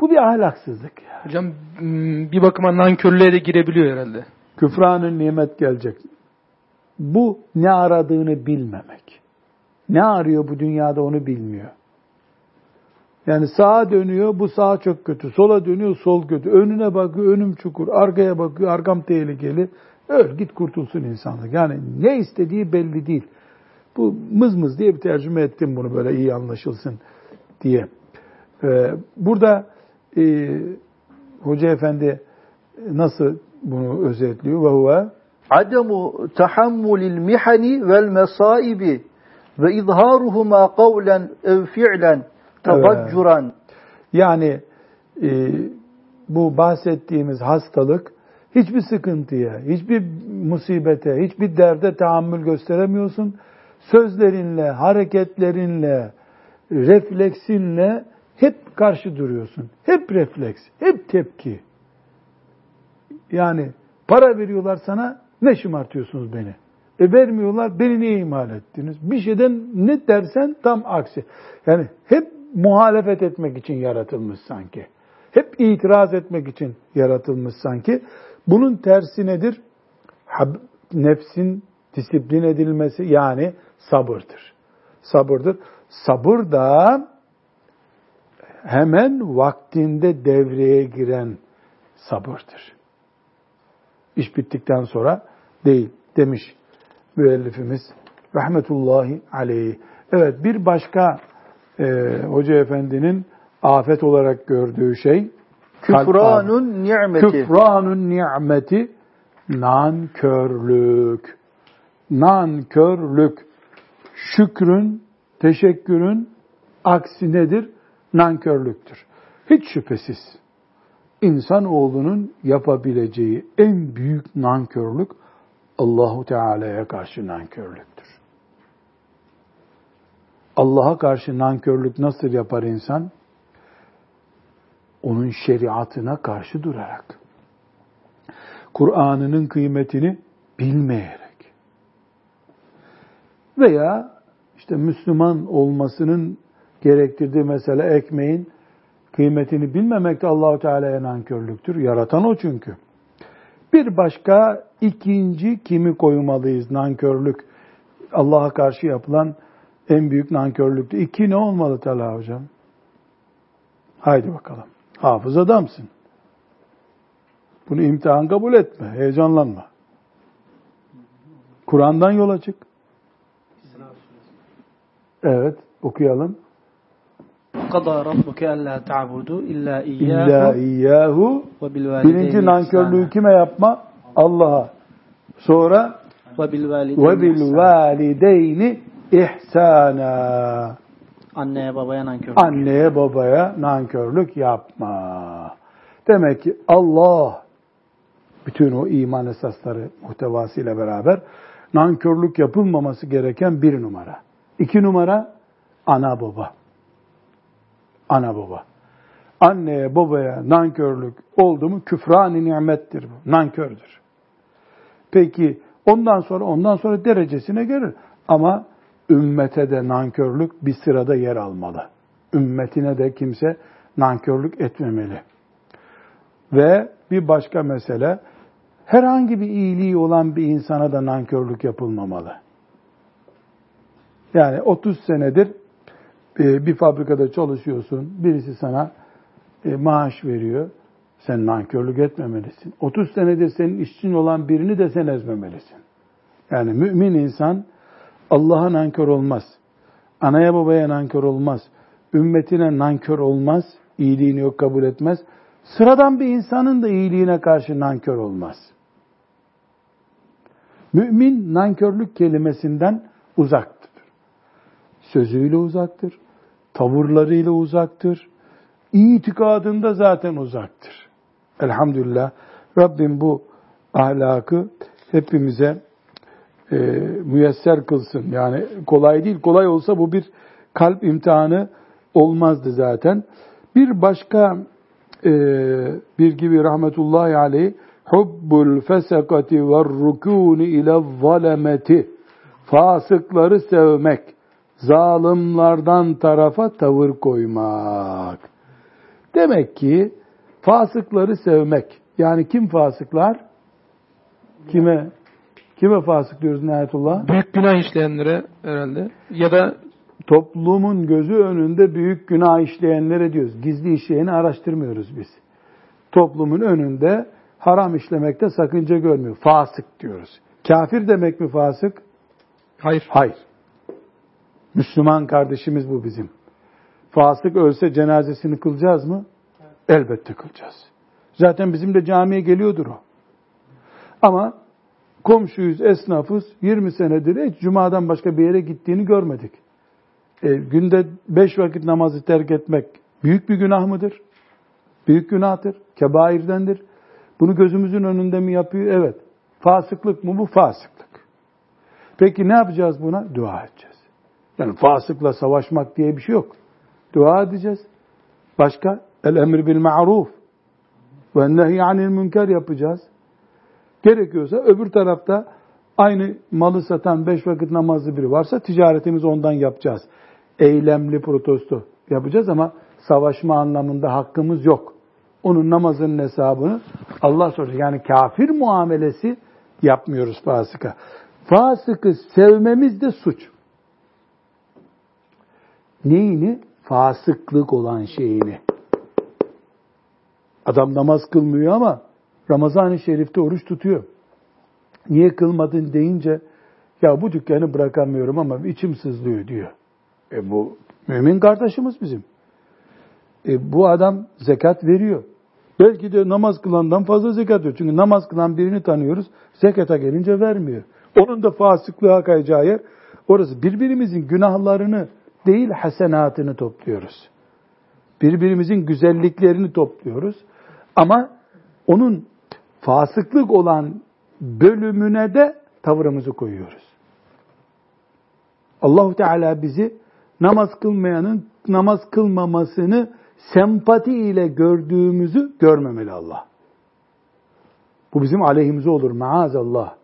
Bu bir ahlaksızlık. Ya. Hocam bir bakıma nankörlüğe de girebiliyor herhalde. Küfranın nimet gelecek. Bu ne aradığını bilmemek. Ne arıyor bu dünyada onu bilmiyor. Yani sağa dönüyor, bu sağ çok kötü. Sola dönüyor, sol kötü. Önüne bakıyor, önüm çukur. Arkaya bakıyor, arkam tehlikeli. Öl git kurtulsun insanlık. Yani ne istediği belli değil. Bu mız mız diye bir tercüme ettim bunu böyle iyi anlaşılsın diye. Ee, burada e, Hoca Efendi nasıl bunu özetliyor? Ve huve Ademu tahammulil mihani vel mesaibi ve izharuhuma kavlen ev fi'len tabaccuran. Yani e, bu bahsettiğimiz hastalık hiçbir sıkıntıya, hiçbir musibete, hiçbir derde tahammül gösteremiyorsun. Sözlerinle, hareketlerinle, refleksinle hep karşı duruyorsun. Hep refleks, hep tepki. Yani para veriyorlar sana, ne şımartıyorsunuz beni? E vermiyorlar, beni niye imal ettiniz? Bir şeyden ne dersen tam aksi. Yani hep muhalefet etmek için yaratılmış sanki. Hep itiraz etmek için yaratılmış sanki. Bunun tersi nedir? Nefsin disiplin edilmesi yani sabırdır. Sabırdır. Sabır da hemen vaktinde devreye giren sabırdır. İş bittikten sonra değil demiş müellifimiz rahmetullahi aleyhi. Evet bir başka e, Hoca Efendi'nin afet olarak gördüğü şey küfranun nimeti. Küfranun nimeti Nankörlük. Nankörlük. Şükrün, teşekkürün aksi nedir? Nankörlüktür. Hiç şüphesiz insanoğlunun yapabileceği en büyük nankörlük Allahu Teala'ya karşı nankörlüktür. Allah'a karşı nankörlük nasıl yapar insan? Onun şeriatına karşı durarak. Kur'an'ının kıymetini bilmeyerek. Veya işte Müslüman olmasının gerektirdiği mesela ekmeğin kıymetini bilmemek de Allahu Teala'ya nankörlüktür. Yaratan o çünkü. Bir başka ikinci kimi koymalıyız nankörlük Allah'a karşı yapılan en büyük nankörlüktü. İki ne olmalı Talha hocam? Haydi bakalım. Hafız adamsın. Bunu imtihan kabul etme. Heyecanlanma. Kur'an'dan yola çık. Evet, okuyalım. Kada rabbuke alla ta'budu illa iyyahu. İlla iyyahu. Birinci nankörlüğü kime yapma? Allah'a. Sonra ve bil valideyni ihsana. Anneye babaya nankörlük. Anneye babaya nankörlük yapma. Demek ki Allah bütün o iman esasları muhtevasıyla beraber nankörlük yapılmaması gereken bir numara. İki numara ana baba. Ana baba. Anneye babaya nankörlük oldu mu küfran-ı nimettir bu. Nankördür. Peki ondan sonra ondan sonra derecesine gelir. Ama ümmete de nankörlük bir sırada yer almalı. Ümmetine de kimse nankörlük etmemeli. Ve bir başka mesele, herhangi bir iyiliği olan bir insana da nankörlük yapılmamalı. Yani 30 senedir e, bir fabrikada çalışıyorsun, birisi sana e, maaş veriyor. Sen nankörlük etmemelisin. 30 senedir senin işçin olan birini de sen ezmemelisin. Yani mümin insan Allah'a nankör olmaz. Anaya babaya nankör olmaz. Ümmetine nankör olmaz. İyiliğini yok kabul etmez. Sıradan bir insanın da iyiliğine karşı nankör olmaz. Mümin nankörlük kelimesinden uzaktır. Sözüyle uzaktır. Tavırlarıyla uzaktır. İtikadında zaten uzaktır. Elhamdülillah Rabbim bu ahlakı hepimize e, müyesser kılsın. Yani kolay değil. Kolay olsa bu bir kalp imtihanı olmazdı zaten. Bir başka e, bir gibi rahmetullahi aleyh hubbul fesakati ve rukuni ile zalemeti fasıkları sevmek zalimlerden tarafa tavır koymak. Demek ki fasıkları sevmek. Yani kim fasıklar? Kime kime fasık diyoruz Nihayetullah? Büyük günah işleyenlere herhalde. Ya da Toplumun gözü önünde büyük günah işleyenlere diyoruz. Gizli işleyeni araştırmıyoruz biz. Toplumun önünde haram işlemekte sakınca görmüyor. Fasık diyoruz. Kafir demek mi fasık? hayır. Hayır. Müslüman kardeşimiz bu bizim. Fasık ölse cenazesini kılacağız mı? Elbette kılacağız. Zaten bizim de camiye geliyordur o. Ama komşuyuz, esnafız, 20 senedir hiç cumadan başka bir yere gittiğini görmedik. E, günde beş vakit namazı terk etmek büyük bir günah mıdır? Büyük günahtır, kebairdendir. Bunu gözümüzün önünde mi yapıyor? Evet. Fasıklık mı bu? Fasıklık. Peki ne yapacağız buna? Dua edeceğiz. Yani fasıkla savaşmak diye bir şey yok. Dua edeceğiz. Başka? El emri bil ma'ruf ve nehy anil münker yapacağız. Gerekiyorsa öbür tarafta aynı malı satan beş vakit namazlı biri varsa ticaretimizi ondan yapacağız. Eylemli protesto yapacağız ama savaşma anlamında hakkımız yok. Onun namazının hesabını Allah soracak. Yani kafir muamelesi yapmıyoruz fasıka. Fasıkı sevmemiz de suç. Neyini? Fasıklık olan şeyini. Adam namaz kılmıyor ama Ramazan-ı Şerif'te oruç tutuyor. Niye kılmadın deyince ya bu dükkanı bırakamıyorum ama içim sızlıyor diyor. E bu mümin kardeşimiz bizim. E bu adam zekat veriyor. Belki de namaz kılandan fazla zekat veriyor. Çünkü namaz kılan birini tanıyoruz. Zekata gelince vermiyor. Onun da fasıklığa kayacağı yer orası. Birbirimizin günahlarını değil hasenatını topluyoruz. Birbirimizin güzelliklerini topluyoruz. Ama onun fasıklık olan bölümüne de tavırımızı koyuyoruz. Allahu Teala bizi namaz kılmayanın namaz kılmamasını sempati ile gördüğümüzü görmemeli Allah. Bu bizim aleyhimize olur maazallah.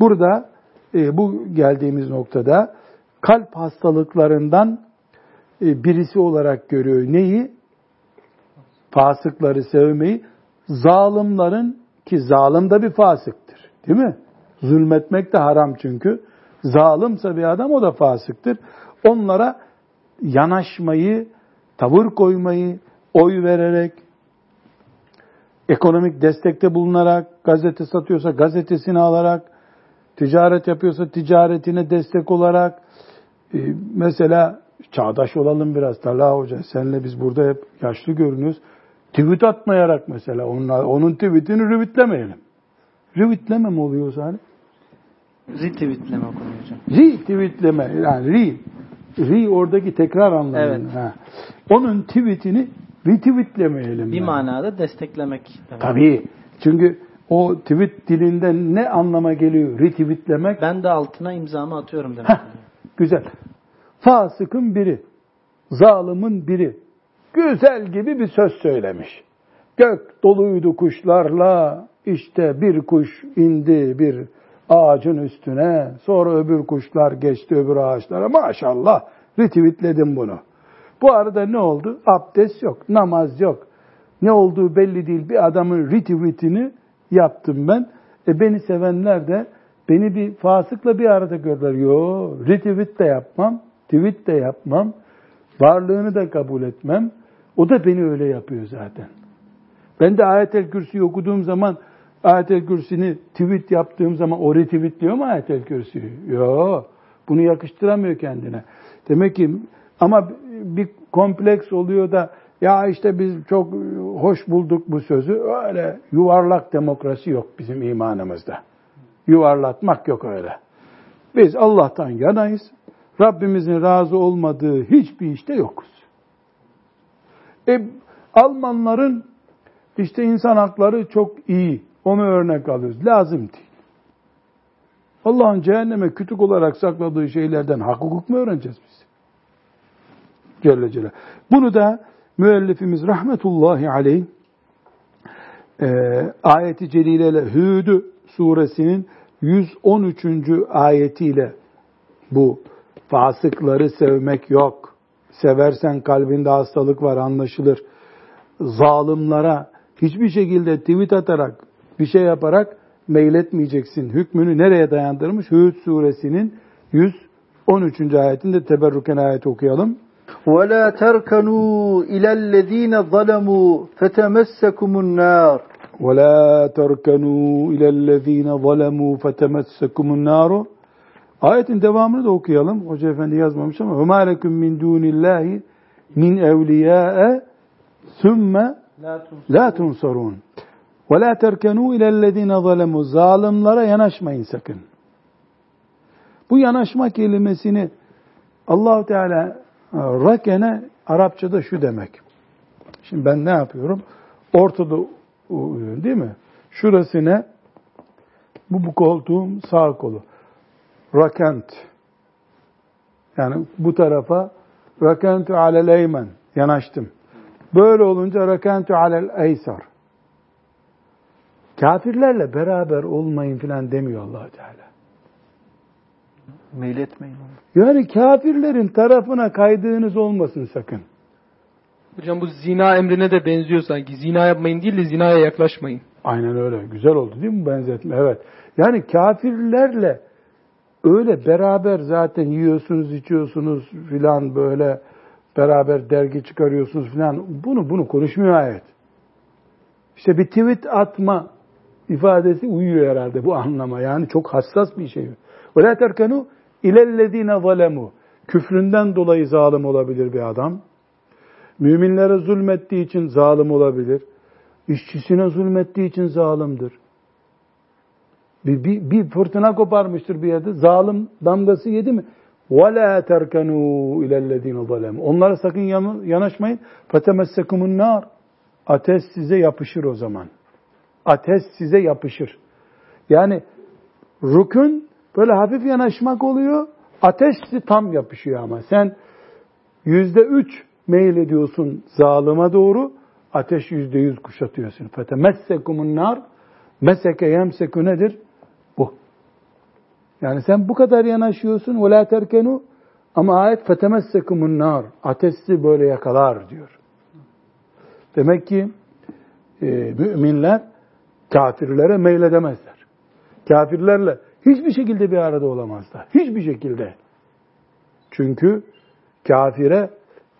Burada e, bu geldiğimiz noktada kalp hastalıklarından e, birisi olarak görüyor. Neyi? Fasıkları sevmeyi. Zalimlerin ki zalim de bir fasıktır. Değil mi? Zulmetmek de haram çünkü. Zalimse bir adam o da fasıktır. Onlara yanaşmayı, tavır koymayı, oy vererek, ekonomik destekte bulunarak, gazete satıyorsa gazetesini alarak, ticaret yapıyorsa ticaretine destek olarak, e, mesela çağdaş olalım biraz Talha Hoca, senle biz burada hep yaşlı görünüyoruz. Tweet atmayarak mesela, onun, onun tweetini retweetlemeyelim. Retweetleme mi oluyor Salih? Retweetleme konuyor hocam. Retweetleme, yani re, re oradaki tekrar anlamında. Evet. Ha. Onun tweetini retweetlemeyelim. Bir yani. manada desteklemek. demek. Tabii. Çünkü o tweet dilinden ne anlama geliyor? Retweetlemek. Ben de altına imzamı atıyorum demek. Heh, güzel. Fasıkın biri, zalimin biri, güzel gibi bir söz söylemiş. Gök doluydu kuşlarla, işte bir kuş indi bir ağacın üstüne, sonra öbür kuşlar geçti öbür ağaçlara. Maşallah retweetledim bunu. Bu arada ne oldu? Abdest yok, namaz yok. Ne olduğu belli değil. Bir adamın retweetini yaptım ben. E beni sevenler de beni bir fasıkla bir arada gördüler. Yo, retweet de yapmam, tweet de yapmam. Varlığını da kabul etmem. O da beni öyle yapıyor zaten. Ben de ayetel kürsüyü okuduğum zaman ayetel kürsünü tweet yaptığım zaman o retweetliyor mu ayetel kürsüyü? Yo, bunu yakıştıramıyor kendine. Demek ki ama bir kompleks oluyor da ya işte biz çok hoş bulduk bu sözü. Öyle yuvarlak demokrasi yok bizim imanımızda. Yuvarlatmak yok öyle. Biz Allah'tan yanayız. Rabbimizin razı olmadığı hiçbir işte yokuz. E, Almanların işte insan hakları çok iyi. Onu örnek alıyoruz. Lazım değil. Allah'ın cehenneme kütük olarak sakladığı şeylerden hak hukuk mu öğreneceğiz biz? Celle Celle. Bunu da müellifimiz rahmetullahi aleyh e, ayeti celileyle Hüdü suresinin 113. ayetiyle bu fasıkları sevmek yok. Seversen kalbinde hastalık var anlaşılır. Zalimlara hiçbir şekilde tweet atarak bir şey yaparak meyletmeyeceksin. Hükmünü nereye dayandırmış? Hud suresinin 113. ayetinde teberrüken ayet okuyalım. وَلَا تَرْكَنُوا إِلَى الَّذ۪ينَ ظَلَمُوا فَتَمَسَّكُمُ النَّارِ وَلَا تَرْكَنُوا إِلَى الَّذ۪ينَ ظَلَمُوا فَتَمَسَّكُمُ النَّارُ Ayetin devamını da okuyalım. Hoca efendi yazmamış ama وَمَا لَكُمْ مِنْ دُونِ اللّٰهِ مِنْ اَوْلِيَاءَ ثُمَّ La tunsarun. Ve la terkenu ilellezine zalemu. Zalimlere yanaşmayın sakın. Bu yanaşma kelimesini Allahu Teala rakene Arapçada şu demek. Şimdi ben ne yapıyorum? Ortada uyuyorum değil mi? Şurası ne? Bu bu koltuğum sağ kolu. Rakent. Yani bu tarafa rakentu alel eymen. Yanaştım. Böyle olunca rakentu alel eysar. Kafirlerle beraber olmayın filan demiyor allah Teala. Meyletmeyin Yani kafirlerin tarafına kaydığınız olmasın sakın. Hocam bu zina emrine de benziyor sanki. Zina yapmayın değil de zinaya yaklaşmayın. Aynen öyle. Güzel oldu değil mi benzetme? Evet. Yani kafirlerle öyle beraber zaten yiyorsunuz, içiyorsunuz filan böyle beraber dergi çıkarıyorsunuz filan. Bunu bunu konuşmuyor ayet. İşte bir tweet atma ifadesi uyuyor herhalde bu anlama. Yani çok hassas bir şey. Ve la terkenu ilellezine zalemu. Küfründen dolayı zalim olabilir bir adam. Müminlere zulmettiği için zalim olabilir. İşçisine zulmettiği için zalimdir. Bir, bir, bir fırtına koparmıştır bir yerde. Zalim damgası yedi mi? وَلَا تَرْكَنُوا اِلَى الَّذ۪ينَ ظَلَمُوا Onlara sakın yanaşmayın. فَتَمَسَّكُمُ النَّارِ Ateş size yapışır o zaman. Ateş size yapışır. Yani rükün böyle hafif yanaşmak oluyor. Ateş tam yapışıyor ama. Sen yüzde üç meyil ediyorsun zalıma doğru. Ateş yüzde yüz kuşatıyorsun. فَتَمَسَّكُمُ النَّارِ Meseke yemseku nedir? Bu. Yani sen bu kadar yanaşıyorsun. وَلَا تَرْكَنُوا Ama ayet فَتَمَسَّكُمُ النَّارِ Ateş sizi böyle yakalar diyor. Demek ki e, müminler kafirlere meyledemezler. Kafirlerle hiçbir şekilde bir arada olamazlar. Hiçbir şekilde. Çünkü kafire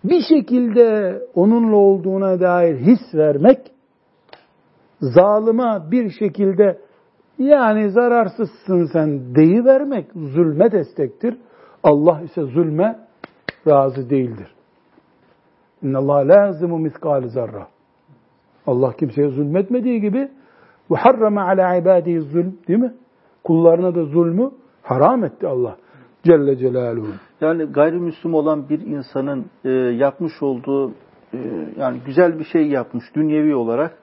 bir şekilde onunla olduğuna dair his vermek, zalıma bir şekilde yani zararsızsın sen deyivermek zulme destektir. Allah ise zulme razı değildir. İnna Allah lazimu miskal zarra. Allah kimseye zulmetmediği gibi ve harrama ala ibadihi zulm değil mi? Kullarına da zulmü haram etti Allah. Celle Celaluhu. Yani gayrimüslim olan bir insanın e, yapmış olduğu e, yani güzel bir şey yapmış dünyevi olarak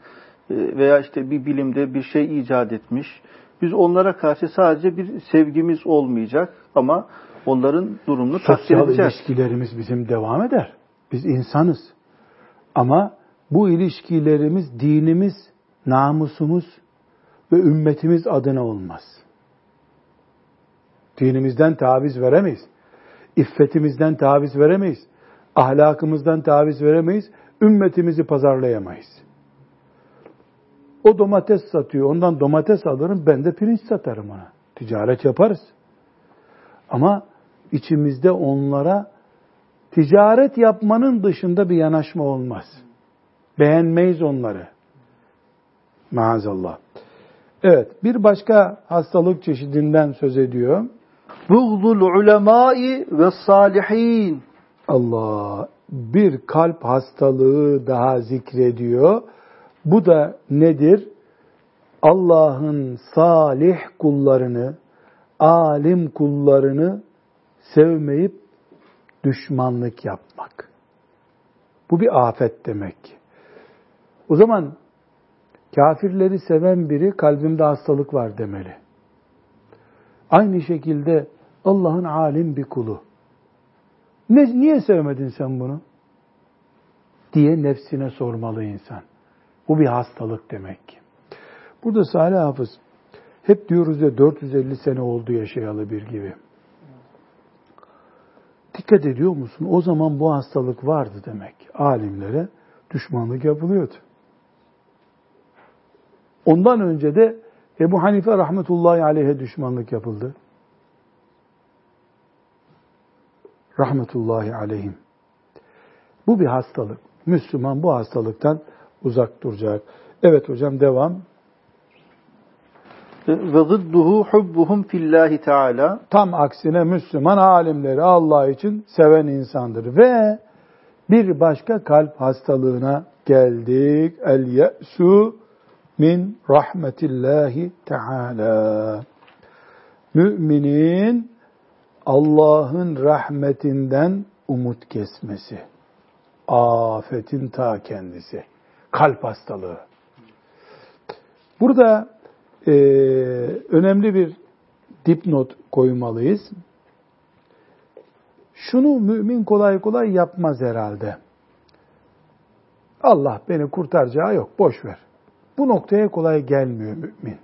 e, veya işte bir bilimde bir şey icat etmiş. Biz onlara karşı sadece bir sevgimiz olmayacak ama onların durumunu takdir Sosyal edeceğiz. ilişkilerimiz bizim devam eder. Biz insanız. Ama bu ilişkilerimiz dinimiz, namusumuz ve ümmetimiz adına olmaz. Dinimizden taviz veremeyiz. İffetimizden taviz veremeyiz. Ahlakımızdan taviz veremeyiz. Ümmetimizi pazarlayamayız. O domates satıyor. Ondan domates alırım. Ben de pirinç satarım ona. Ticaret yaparız. Ama içimizde onlara ticaret yapmanın dışında bir yanaşma olmaz. Beğenmeyiz onları. Maazallah. Evet, bir başka hastalık çeşidinden söz ediyor. Buğdul ulemai ve salihin. Allah bir kalp hastalığı daha zikrediyor. Bu da nedir? Allah'ın salih kullarını, alim kullarını sevmeyip düşmanlık yapmak. Bu bir afet demek. O zaman kafirleri seven biri kalbimde hastalık var demeli. Aynı şekilde Allah'ın alim bir kulu. Ne, niye sevmedin sen bunu? diye nefsine sormalı insan. Bu bir hastalık demek ki. Burada Salih Hafız hep diyoruz ya 450 sene oldu yaşayalı bir gibi. Dikkat ediyor musun? O zaman bu hastalık vardı demek. Alimlere düşmanlık yapılıyordu. Ondan önce de Ebu Hanife rahmetullahi aleyhe düşmanlık yapıldı. Rahmetullahi aleyhim. Bu bir hastalık. Müslüman bu hastalıktan uzak duracak. Evet hocam devam. Ve zıdduhu hubbuhum fillahi teala. Tam aksine Müslüman alimleri Allah için seven insandır. Ve bir başka kalp hastalığına geldik. El ye'su min rahmetillahi teala. Müminin Allah'ın rahmetinden umut kesmesi. Afetin ta kendisi. Kalp hastalığı. Burada e, önemli bir dipnot koymalıyız. Şunu mümin kolay kolay yapmaz herhalde. Allah beni kurtaracağı yok, boş ver. Bu noktaya kolay gelmiyor mümin.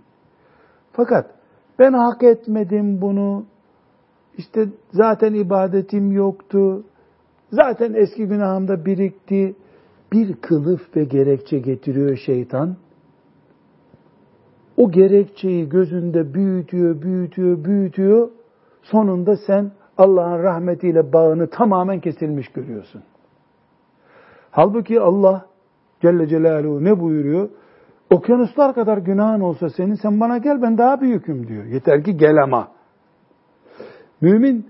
Fakat ben hak etmedim bunu, işte zaten ibadetim yoktu, zaten eski günahımda birikti, bir kılıf ve gerekçe getiriyor şeytan. O gerekçeyi gözünde büyütüyor, büyütüyor, büyütüyor. Sonunda sen Allah'ın rahmetiyle bağını tamamen kesilmiş görüyorsun. Halbuki Allah Celle Celaluhu ne buyuruyor? Okyanuslar kadar günahın olsa senin sen bana gel ben daha büyüküm diyor. Yeter ki gel ama. Mümin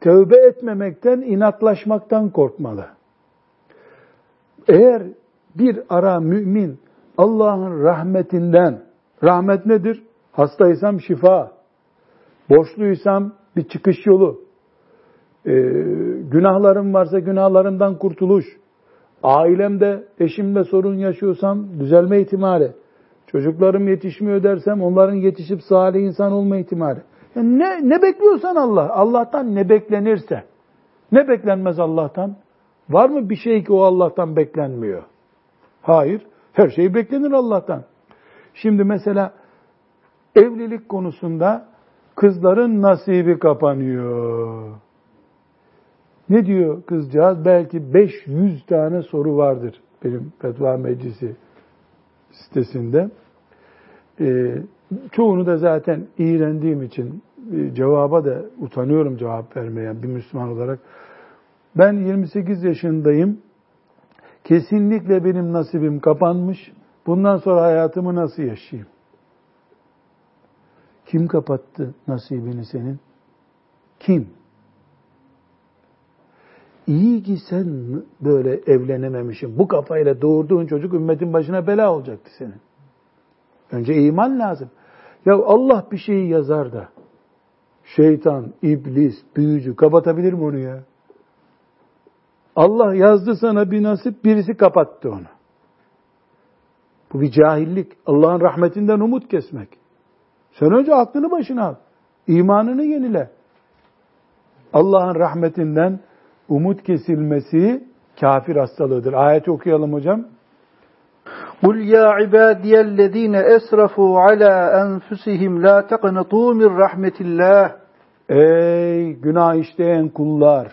tövbe etmemekten, inatlaşmaktan korkmalı. Eğer bir ara mümin Allah'ın rahmetinden, rahmet nedir? Hastaysam şifa, borçluysam bir çıkış yolu, ee, günahlarım varsa günahlarımdan kurtuluş, ailemde, eşimle sorun yaşıyorsam düzelme ihtimali, çocuklarım yetişmiyor dersem onların yetişip salih insan olma ihtimali. Yani ne, ne bekliyorsan Allah, Allah'tan ne beklenirse, ne beklenmez Allah'tan? Var mı bir şey ki o Allah'tan beklenmiyor? Hayır, her şey beklenir Allah'tan. Şimdi mesela evlilik konusunda kızların nasibi kapanıyor. Ne diyor kızcağız? Belki 500 tane soru vardır benim fetva meclisi sitesinde. Ee, çoğunu da zaten iğrendiğim için e, cevaba da utanıyorum cevap vermeye bir Müslüman olarak. Ben 28 yaşındayım. Kesinlikle benim nasibim kapanmış. Bundan sonra hayatımı nasıl yaşayayım? Kim kapattı nasibini senin? Kim? İyi ki sen böyle evlenememişsin. Bu kafayla doğurduğun çocuk ümmetin başına bela olacaktı senin. Önce iman lazım. Ya Allah bir şeyi yazar da şeytan, iblis, büyücü kapatabilir mi onu ya? Allah yazdı sana bir nasip, birisi kapattı onu. Bu bir cahillik. Allah'ın rahmetinden umut kesmek. Sen önce aklını başına al. İmanını yenile. Allah'ın rahmetinden umut kesilmesi kafir hastalığıdır. Ayeti okuyalım hocam. قُلْ يَا عِبَادِيَ الَّذ۪ينَ اَسْرَفُوا عَلَى أَنْفُسِهِمْ لَا تَقْنَطُوا مِنْ رَحْمَةِ اللّٰهِ Ey günah işleyen kullar!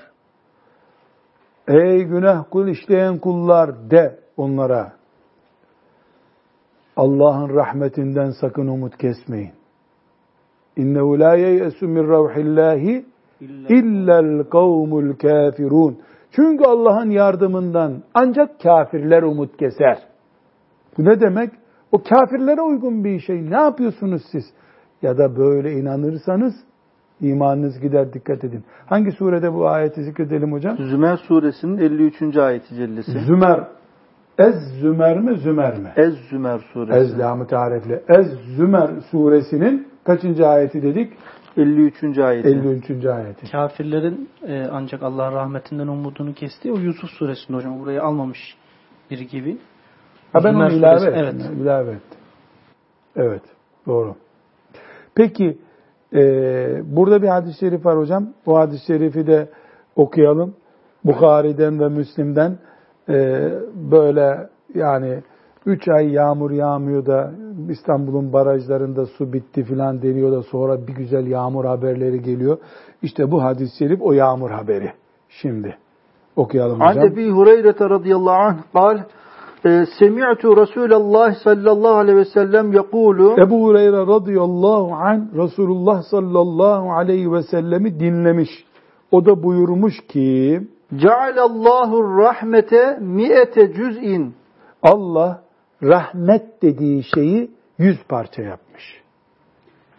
Ey günah kul işleyen kullar de onlara. Allah'ın rahmetinden sakın umut kesmeyin. İnnehu la yeyesu min ravhillahi illel kavmul kafirun. Çünkü Allah'ın yardımından ancak kafirler umut keser. Bu ne demek? O kafirlere uygun bir şey. Ne yapıyorsunuz siz? Ya da böyle inanırsanız imanınız gider dikkat edin. Hangi surede bu ayeti zikredelim hocam? Zümer suresinin 53. ayeti cellesi. Zümer. Ez Zümer mi Zümer mi? Ez Zümer suresi. Ez lamı tarifli. Ez Zümer suresinin kaçıncı ayeti dedik? 53. ayeti. 53. ayeti. Kafirlerin e, ancak Allah'ın rahmetinden umudunu kestiği o Yusuf suresinde hocam. Burayı almamış biri gibi. Ha ben onu ilave suresi, ettim. evet. İlave ettim. Evet. Doğru. Peki e, burada bir hadis-i şerif var hocam. Bu hadis-i şerifi de okuyalım. Bukhari'den ve Müslim'den e, böyle yani Üç ay yağmur yağmıyor da İstanbul'un barajlarında su bitti filan deniyor da sonra bir güzel yağmur haberleri geliyor. İşte bu hadis-i şerif o yağmur haberi. Şimdi okuyalım hocam. An Ebi Hureyre radıyallahu anh kal e, Semi'tu Resulallah sallallahu aleyhi ve sellem yekulu Ebu Hureyre radıyallahu anh Resulullah sallallahu aleyhi ve sellemi dinlemiş. O da buyurmuş ki Cealallahu rahmete mi'ete cüz'in Allah rahmet dediği şeyi yüz parça yapmış.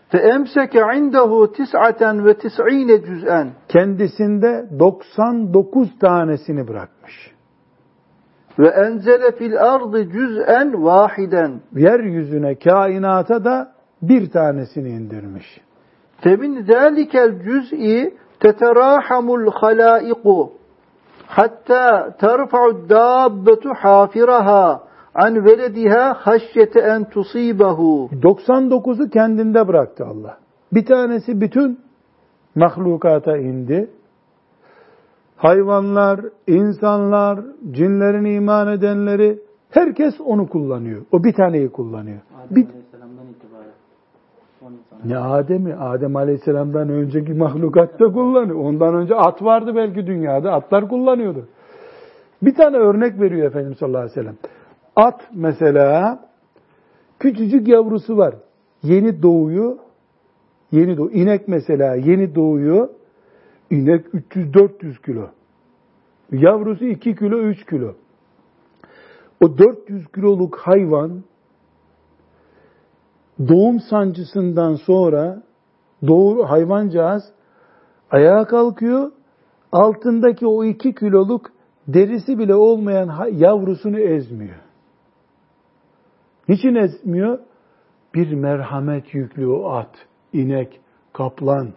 fe emseke indehu tis'aten ve tis'ine cüz'en Kendisinde 99 tanesini bırakmış. ve enzele fil ardı cüz'en vahiden Yeryüzüne, kainata da bir tanesini indirmiş. femin zâlikel cüz'i teterahamul halaiku hatta terfa'u dâbbetu hafiraha an velediha haşyete en tusibehu 99'u kendinde bıraktı Allah. Bir tanesi bütün mahlukata indi. Hayvanlar, insanlar, cinlerin iman edenleri herkes onu kullanıyor. O bir taneyi kullanıyor. Bir, Aleyhisselam'dan itibaren. ne Adem'i? Adem Aleyhisselam'dan önceki mahlukat da kullanıyor. Ondan önce at vardı belki dünyada. Atlar kullanıyordu. Bir tane örnek veriyor Efendimiz sallallahu aleyhi ve sellem. At mesela küçücük yavrusu var. Yeni doğuyor. Yeni doğu. İnek mesela yeni doğuyor. İnek 300-400 kilo. Yavrusu 2 kilo 3 kilo. O 400 kiloluk hayvan doğum sancısından sonra doğru hayvancağız ayağa kalkıyor. Altındaki o 2 kiloluk derisi bile olmayan yavrusunu ezmiyor. Niçin ezmiyor? Bir merhamet yüklü o at, inek, kaplan,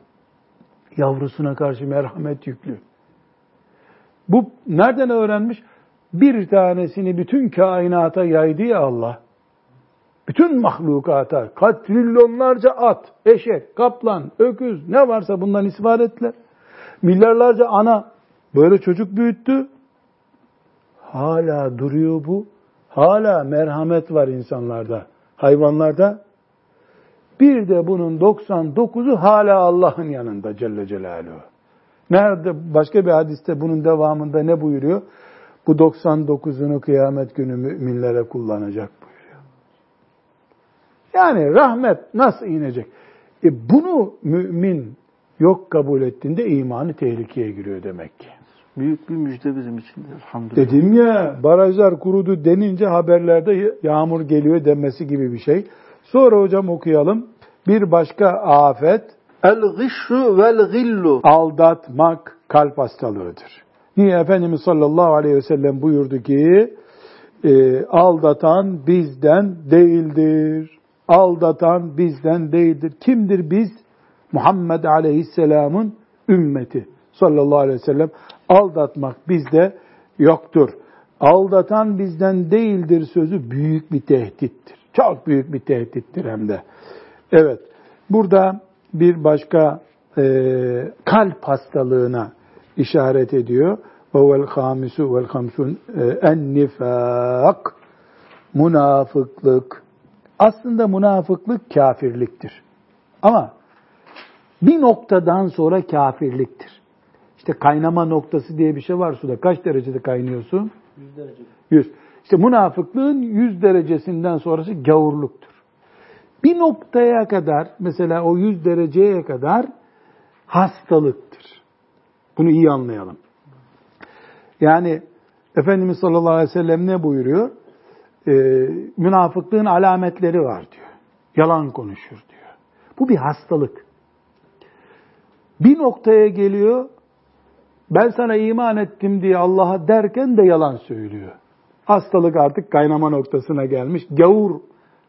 yavrusuna karşı merhamet yüklü. Bu nereden öğrenmiş? Bir tanesini bütün kainata yaydı ya Allah. Bütün mahlukata, kaç trilyonlarca at, eşek, kaplan, öküz ne varsa bundan istifade ettiler. Milyarlarca ana böyle çocuk büyüttü. Hala duruyor bu. Hala merhamet var insanlarda, hayvanlarda. Bir de bunun 99'u hala Allah'ın yanında Celle Celaluhu. Nerede başka bir hadiste bunun devamında ne buyuruyor? Bu 99'unu kıyamet günü müminlere kullanacak buyuruyor. Yani rahmet nasıl inecek? E bunu mümin yok kabul ettiğinde imanı tehlikeye giriyor demek ki. Büyük bir müjde bizim için. Elhamdülillah. Dedim ya barajlar kurudu denince haberlerde yağmur geliyor demesi gibi bir şey. Sonra hocam okuyalım. Bir başka afet El-gışru vel-gillu. aldatmak kalp hastalığıdır. Niye Efendimiz sallallahu aleyhi ve sellem buyurdu ki e, aldatan bizden değildir. Aldatan bizden değildir. Kimdir biz? Muhammed aleyhisselamın ümmeti sallallahu aleyhi ve sellem. Aldatmak bizde yoktur. Aldatan bizden değildir sözü büyük bir tehdittir. Çok büyük bir tehdittir hem de. Evet. Burada bir başka e, kalp hastalığına işaret ediyor. Vel hamsun en nifak münafıklık. Aslında münafıklık kafirliktir. Ama bir noktadan sonra kafirliktir. İşte kaynama noktası diye bir şey var suda. Kaç derecede kaynıyorsun? 100 derece. 100. İşte münafıklığın 100 derecesinden sonrası gavurluktur. Bir noktaya kadar mesela o 100 dereceye kadar hastalıktır. Bunu iyi anlayalım. Yani Efendimiz sallallahu aleyhi ve sellem ne buyuruyor? Ee, münafıklığın alametleri var diyor. Yalan konuşur diyor. Bu bir hastalık. Bir noktaya geliyor, ben sana iman ettim diye Allah'a derken de yalan söylüyor. Hastalık artık kaynama noktasına gelmiş. Gavur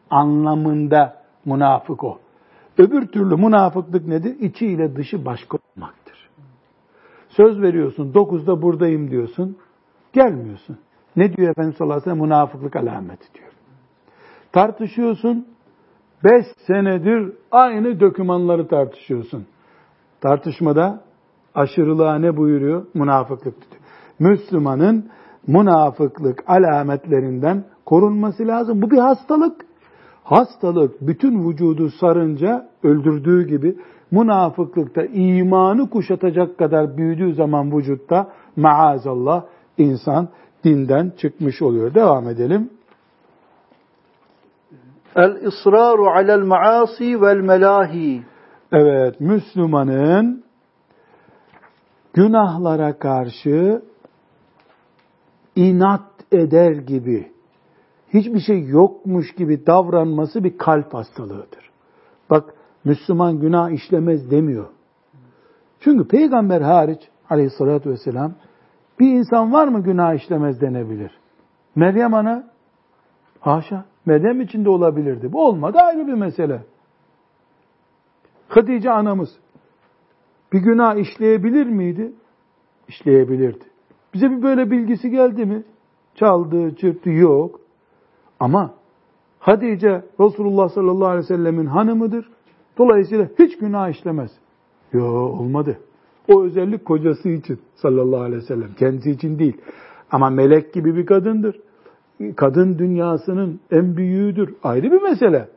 anlamında münafık o. Öbür türlü münafıklık nedir? İçi ile dışı başka olmaktır. Söz veriyorsun, dokuzda buradayım diyorsun, gelmiyorsun. Ne diyor Efendimiz sallallahu aleyhi ve sellem? Münafıklık alameti diyor. Tartışıyorsun, beş senedir aynı dokümanları tartışıyorsun. Tartışmada aşırılığa ne buyuruyor? Münafıklık diyor. Müslümanın münafıklık alametlerinden korunması lazım. Bu bir hastalık. Hastalık bütün vücudu sarınca öldürdüğü gibi münafıklıkta imanı kuşatacak kadar büyüdüğü zaman vücutta maazallah insan dinden çıkmış oluyor. Devam edelim. El-israru alel maasi vel melahi. Evet, Müslümanın günahlara karşı inat eder gibi, hiçbir şey yokmuş gibi davranması bir kalp hastalığıdır. Bak, Müslüman günah işlemez demiyor. Çünkü peygamber hariç aleyhissalatü vesselam bir insan var mı günah işlemez denebilir. Meryem ana haşa Meryem içinde olabilirdi. Bu olmadı ayrı bir mesele. Hatice anamız bir günah işleyebilir miydi? İşleyebilirdi. Bize bir böyle bilgisi geldi mi? Çaldı, çırptı yok. Ama Hatice Resulullah sallallahu aleyhi ve sellemin hanımıdır. Dolayısıyla hiç günah işlemez. Yo olmadı. O özellik kocası için sallallahu aleyhi ve sellem. Kendisi için değil. Ama melek gibi bir kadındır. Kadın dünyasının en büyüğüdür. Ayrı bir mesele.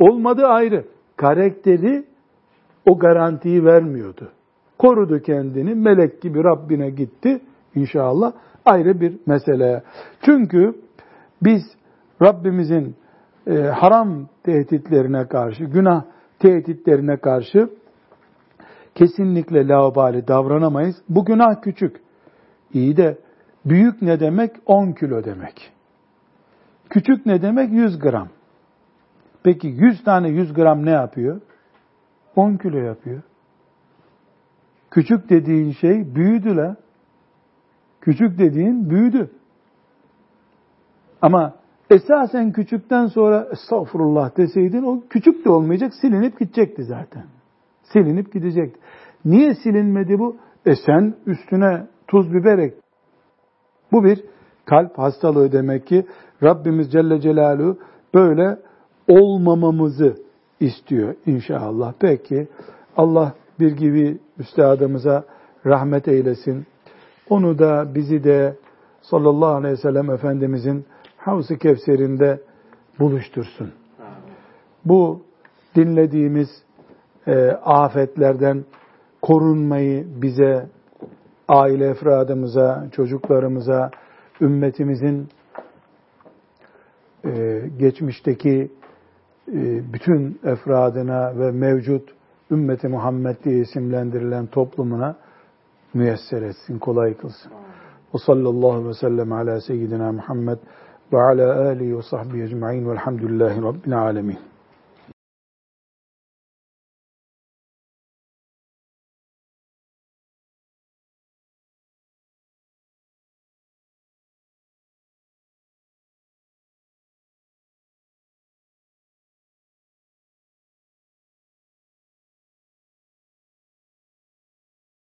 Olmadı ayrı. Karakteri o garantiyi vermiyordu. Korudu kendini. Melek gibi Rabbine gitti. İnşallah ayrı bir mesele. Çünkü biz Rabbimizin e, haram tehditlerine karşı, günah tehditlerine karşı kesinlikle laubali davranamayız. Bu günah küçük. İyi de büyük ne demek? 10 kilo demek. Küçük ne demek? 100 gram. Peki 100 tane 100 gram ne yapıyor? 10 kilo yapıyor. Küçük dediğin şey büyüdü la. Küçük dediğin büyüdü. Ama Esasen küçükten sonra estağfurullah deseydin o küçük de olmayacak silinip gidecekti zaten. Silinip gidecekti. Niye silinmedi bu? E sen üstüne tuz biber ek. Bu bir kalp hastalığı demek ki Rabbimiz Celle Celaluhu böyle olmamamızı istiyor inşallah. Peki Allah bir gibi üstadımıza rahmet eylesin. Onu da bizi de sallallahu aleyhi ve sellem Efendimizin Havz-ı Kevser'inde buluştursun. Bu dinlediğimiz e, afetlerden korunmayı bize, aile efradımıza, çocuklarımıza, ümmetimizin e, geçmişteki bütün efradına ve mevcut ümmeti Muhammed diye isimlendirilen toplumuna müyesser etsin, kolay kılsın. Ve sallallahu ve sellem ala seyyidina Muhammed ve ala alihi ve sahbihi ecma'in velhamdülillahi rabbil alemin.